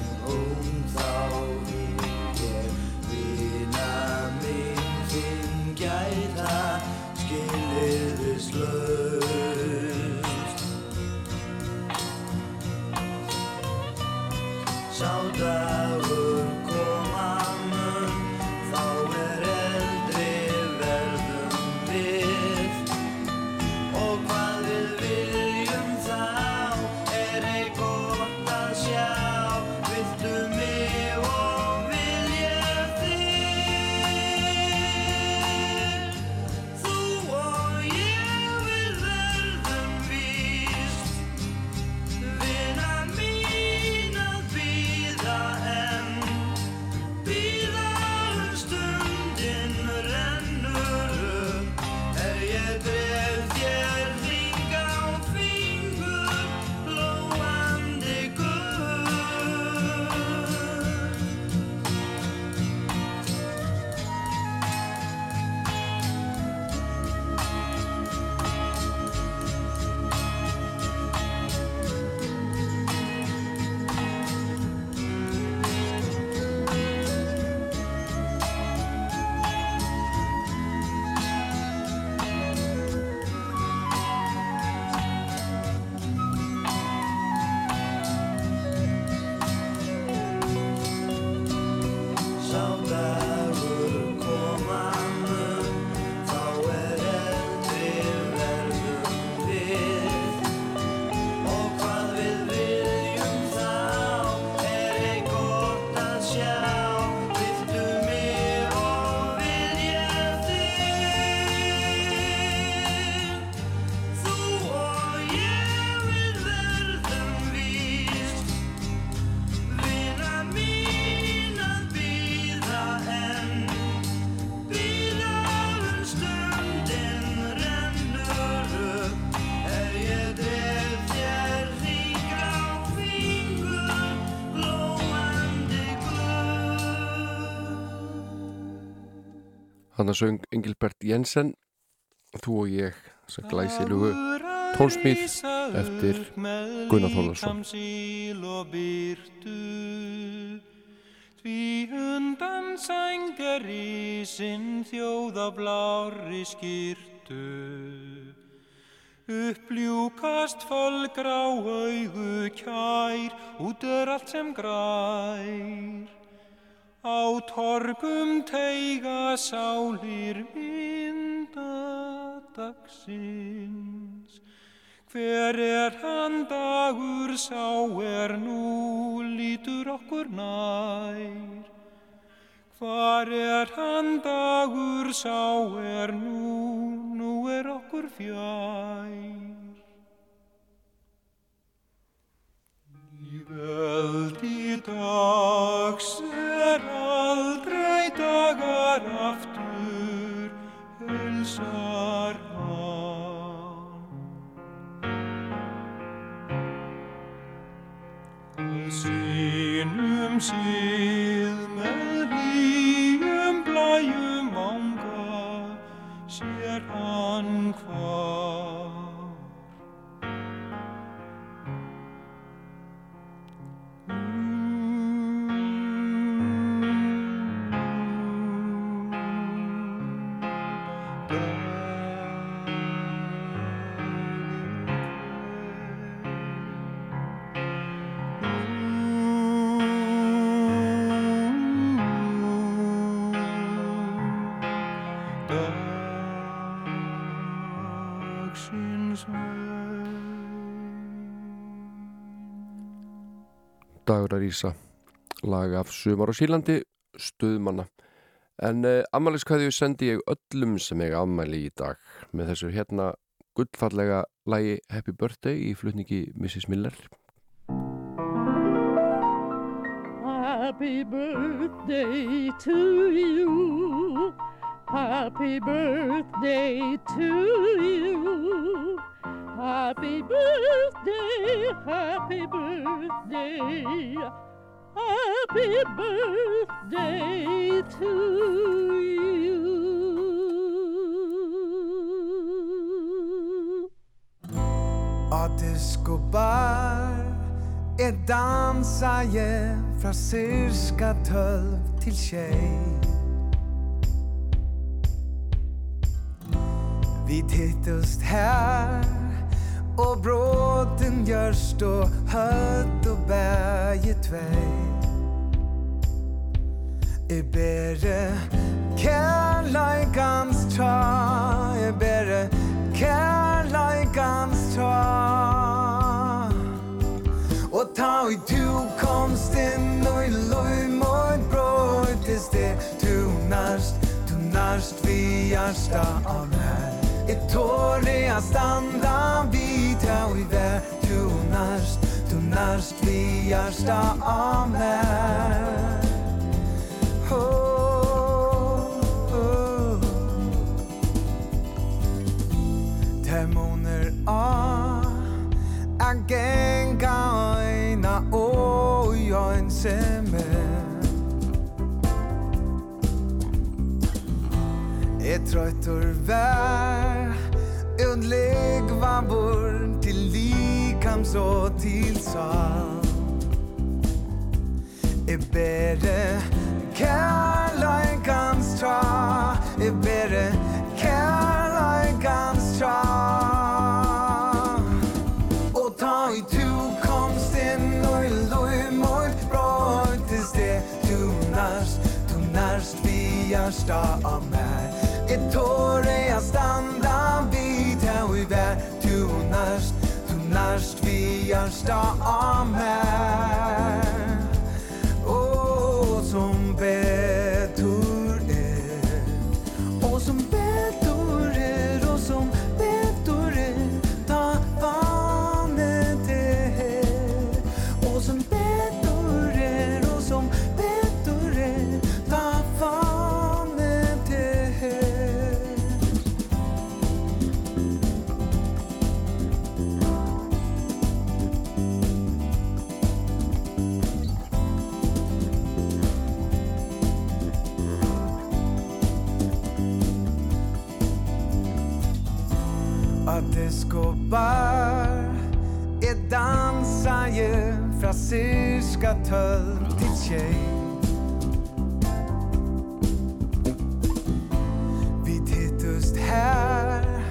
Þannig söng Engilbert Jensen Þú og ég sem glæsilugu tónsmíð eftir Gunnar byrtu Því undan sæng er rísin þjóð á blári skýrtu Uppljúkast fölgrá augu kær Út er allt sem grær Á torgum teiga sálir vinda dagsins Hver er hann dagur sá er nú lítur okkur nær. Hvar er hann dagur sá er nú, nú er okkur fjær Í veldi dags er aldrei dagar aftur, heilsar hann. Sínum síð með hlýjum blæjum anga, sér hann hvar. Rísa lag af sumar á Sílandi stuðmanna en uh, ammæliskvæði sendi ég öllum sem eiga ammæli í dag með þessu hérna gullfallega lagi Happy Birthday í flutningi Mrs. Miller Happy birthday to you. Happy birthday to you. Happy birthday, happy birthday. Happy birthday to you. Á diskobar er dansa ég frá sirka tölv til tjei Vi hittust här Och bråten görs då hött och bär i tvej I bere kärleikans tra I bere kärleikans tra Och ta i du komst in och i loj mot bråt Tills det. Du närst, du närst vi hjärsta av här I tåriga standa vi tja i vær. Du nærst, du nærst vi ar sta av ho Termoner a A genga oina oi oin seme E trøytor vær Ut ligva bor så til sal. Jeg bere kærleikans tra Jeg bere kærleikans tra Og ta i tu komst inn og i loj mot brøytes det Du nærst, du nærst vi gjersta av meg Et tåre jeg standa vid her og i vær Vi görs damer cirka töltigt tjej. Vi tittust här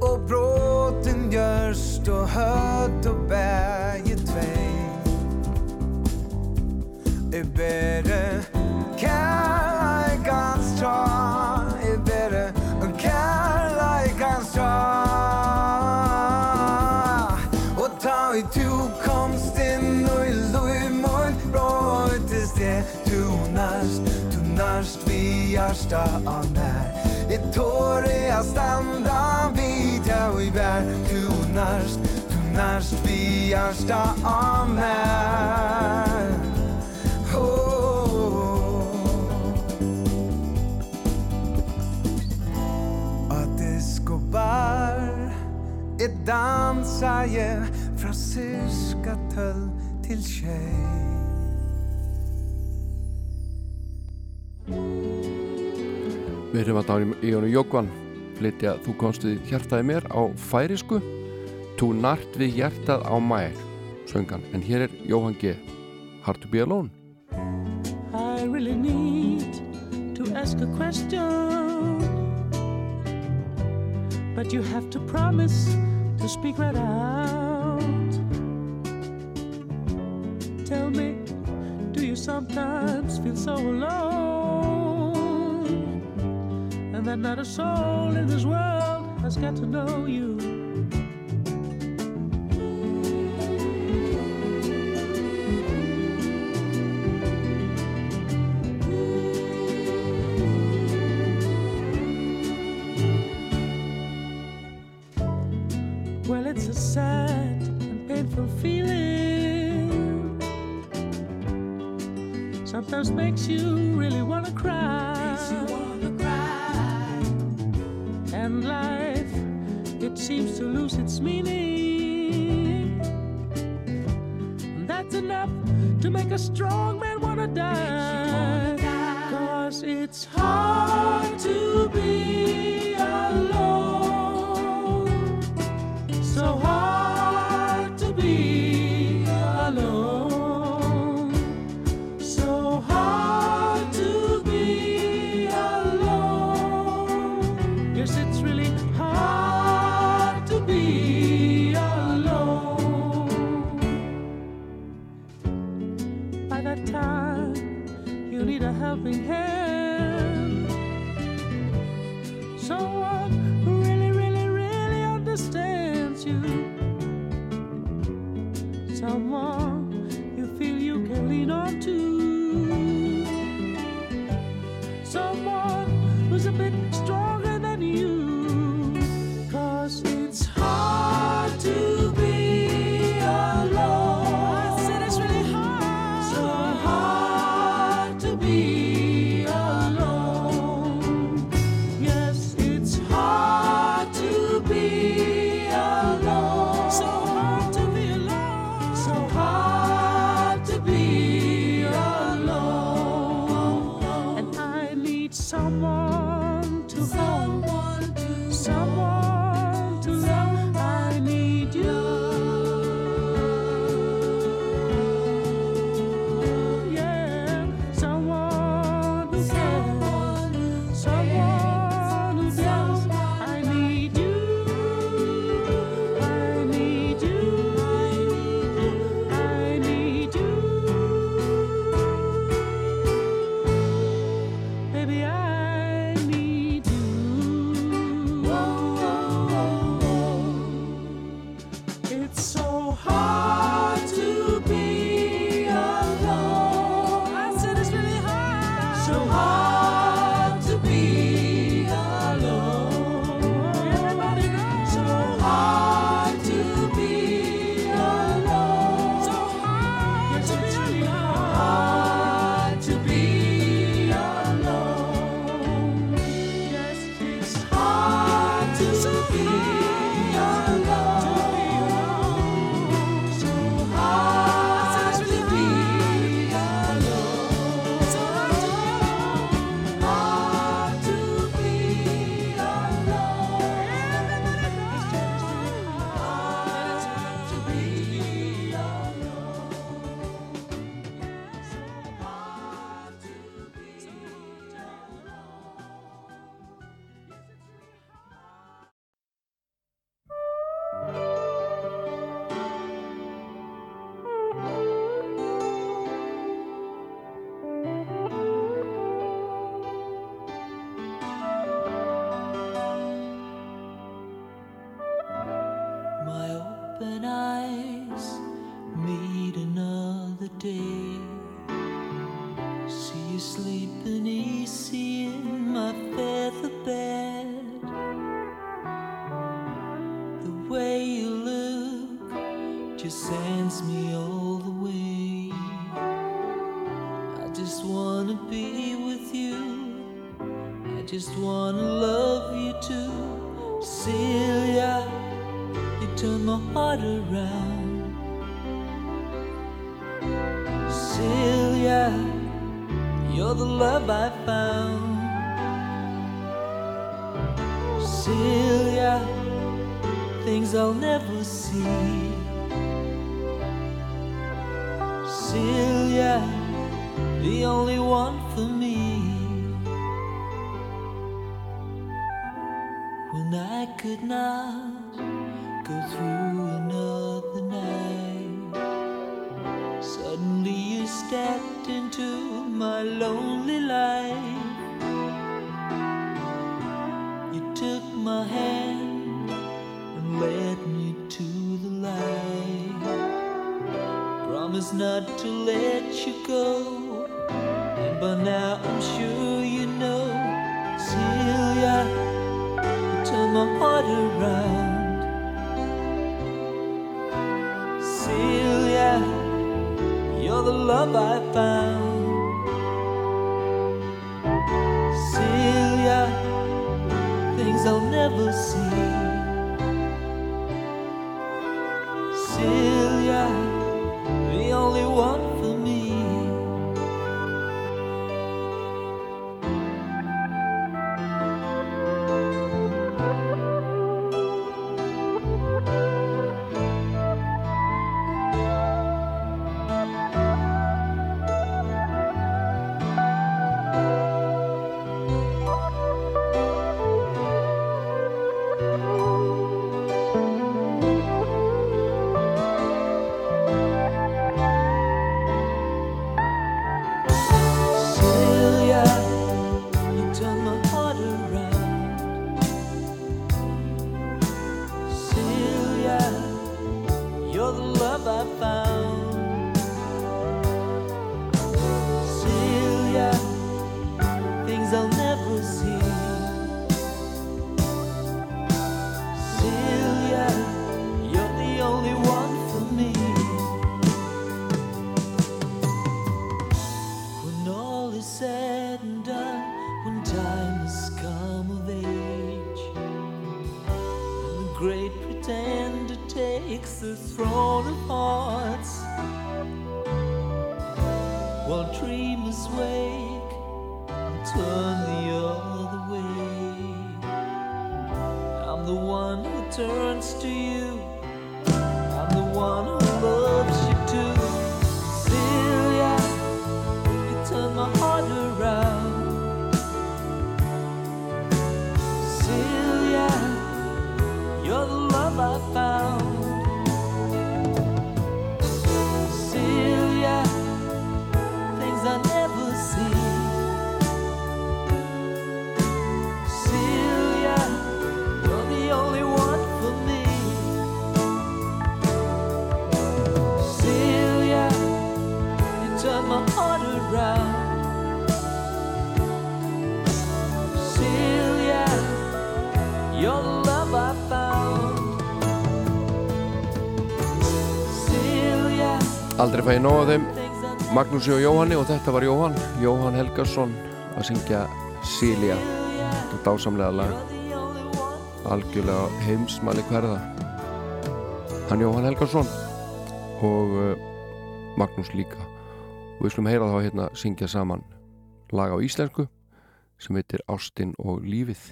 och bråten görs då hött och berget väg är bättre hjärstaarna Det tåre jag stanna vid jag och i värld Du närst, du närst vid hjärstaarna Escobar Et dansa je Fra syska töll til tjej. Við erum að dáni í honum Jókvan flytja Þú komst við hjartaði mér á færisku Tú nart við hjartað á mær söngan, en hér er Jóhann G Hard to be alone I really need to ask a question. But you have to promise to speak right out. Tell me, do you sometimes feel so alone? and that not a soul in this world has got to know you. Well, it's a sad and painful feeling, sometimes makes you see. aldrei fæði nóg af þeim. Magnúsi og Jóhanni og þetta var Jóhann. Jóhann Helgarsson að syngja Silja. Þetta dásamlega lag. Algjörlega heimsmæli hverða. Hann Jóhann Helgarsson og eh, Magnús líka. Og við slum heyra þá hérna syngja saman lag á íslensku sem heitir Ástinn og lífið.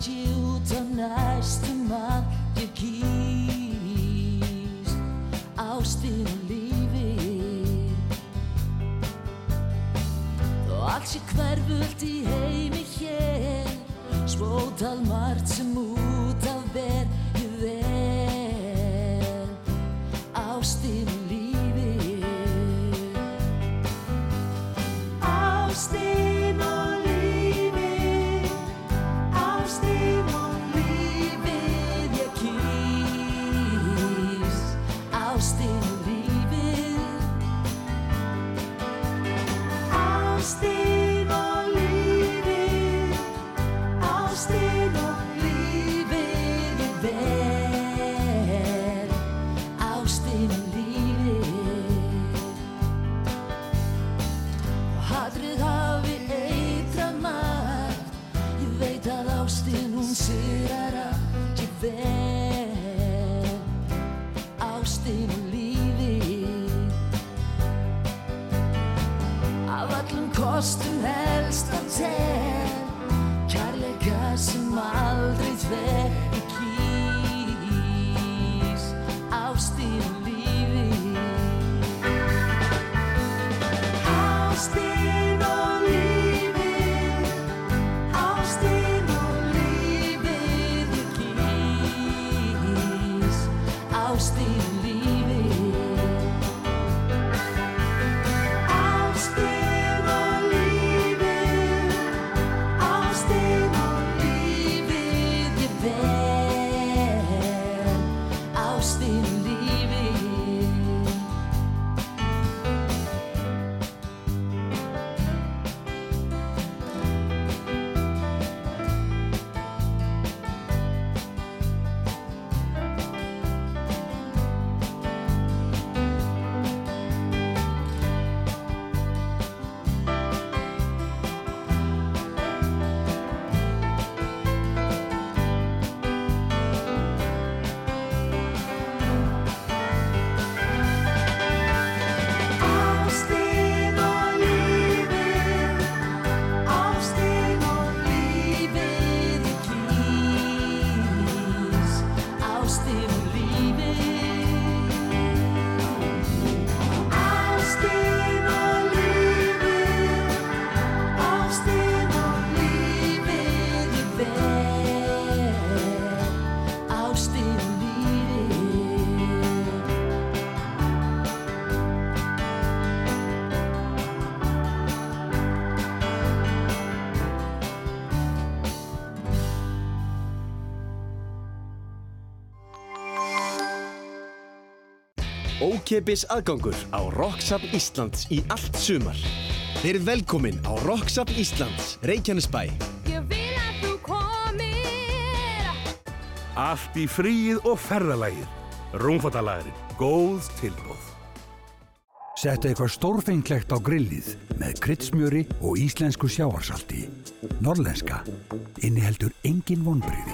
that you turn nice to mouth your keys. I'll still leave it. Þó allt sé hverfult í heimi hér, svo talmart sem út af verð. kosten helst av te Ókepis aðgangur á Rocksafn Íslands í allt sumar. Þeir eru velkomin á Rocksafn Íslands, Reykjanesbæ. Ég vil að þú komir Allt í fríið og ferðalagið. Rúmfattalagurinn. Góð tilbúð. Settu eitthvað stórfenglegt á grillið með kryddsmjöri og íslensku sjáarsalti. Norlenska. Inniheldur engin vonbriði.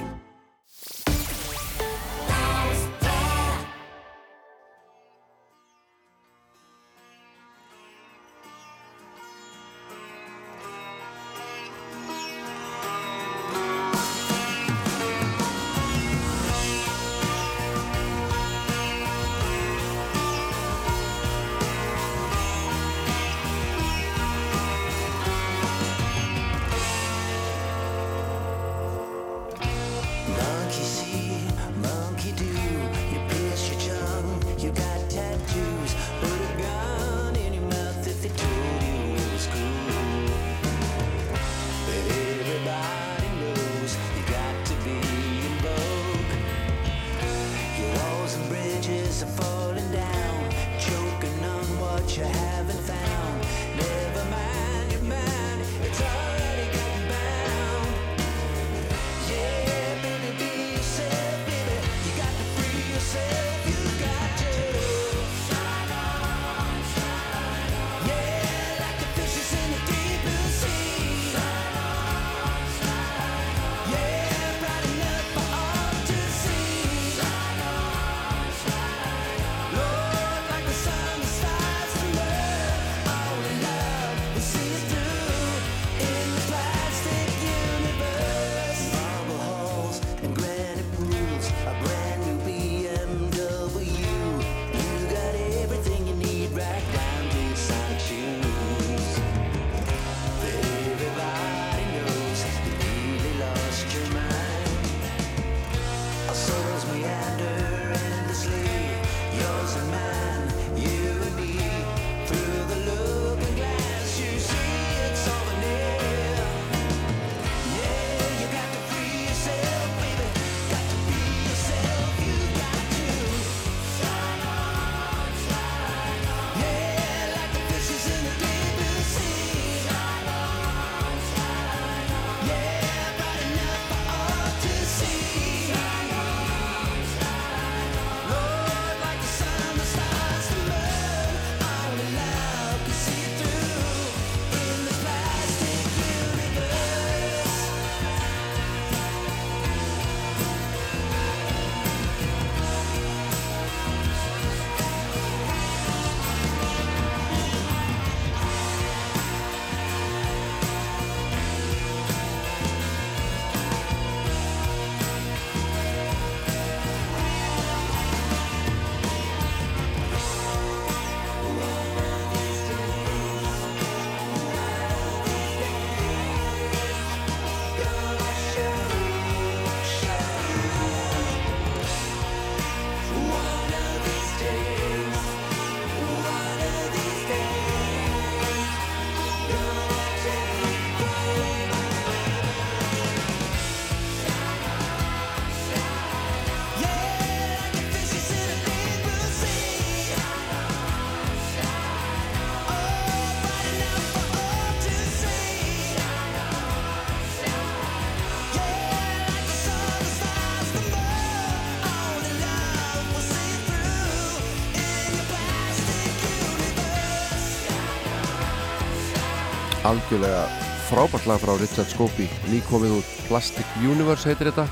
Algjörlega frábært lag frá Richard Scopey nýkomið út Plastic Universe heitir þetta.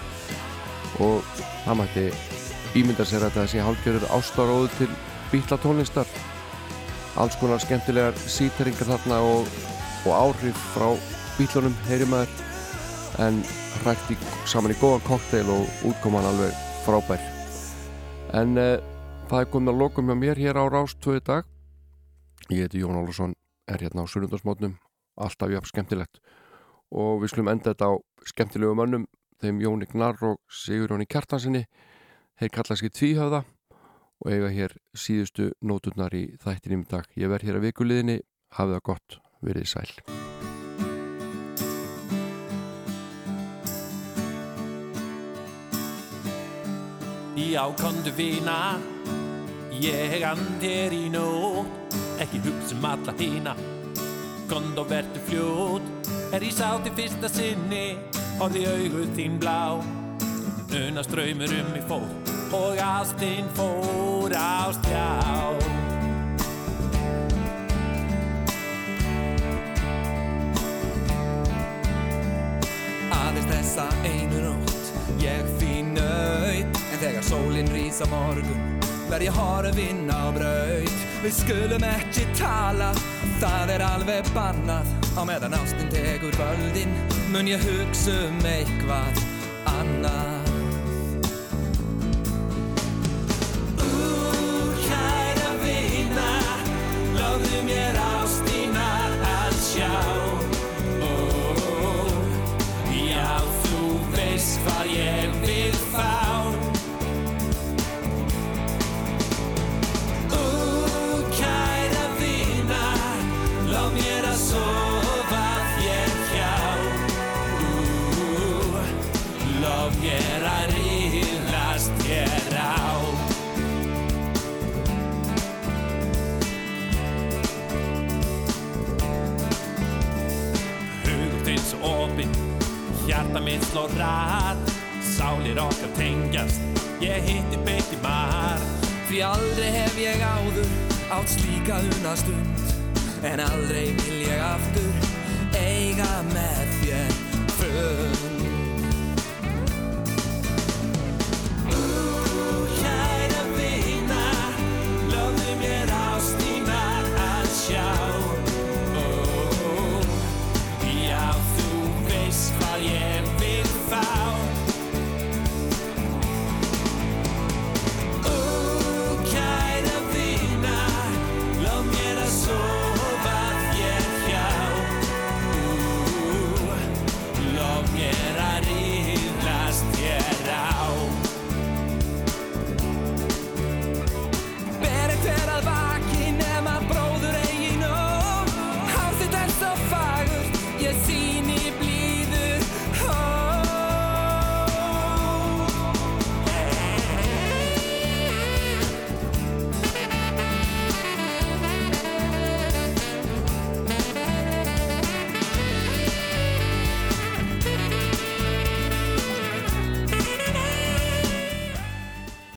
Og það mætti ímynda sér að þetta sé hálfgjörður ástaróðu til bítla tónlistar alls konar skemmtilegar síteringar þarna og, og áhrif frá bítlunum heyri maður. En hrækt í, saman í góðan kokteil og útkoman alveg frábær. En uh, það er komið að lokum hjá mér hér á Rás 2 dag. Ég heiti Jón Ólarsson er hérna á sunnundarsmótnum alltaf jafn skemmtilegt. Og við skulum enda þetta á skemmtilegu mönnum þeim Jóni Gnarr og Sigur Jóni Kjartansinni þeir kalla sér tvíhöfða og eiga hér síðustu nóturnar í þættinum dag. Ég verð hér að vikuliðinni, hafið það gott. Verið sæl. Já, kondu vina, Ég and hér í nótt, ekki hugsa um alla hína Kond og vertu fljót, er ég sátt í fyrsta sinni Horði augu þín blá. Una ströymur um mig fór Og ástin fór á stjá Aðeins þessa einu nótt Ég fín nöyt En þegar sólinn rís á morgun Verð ég horfinn á braut. Við skulum ekki tala Það er alveg bannað. Á meðan ástin tekur völdin Mun ég hugsa um eitthvað annað. Ú, kæra vina, lofðu mér ástina hjarta mitt slår rætt Sálir okkar tengjast, ég hitti beitt í mar Því aldrei hef ég áður átt slíka unastund. En aldrei vil ég aftur eiga með þér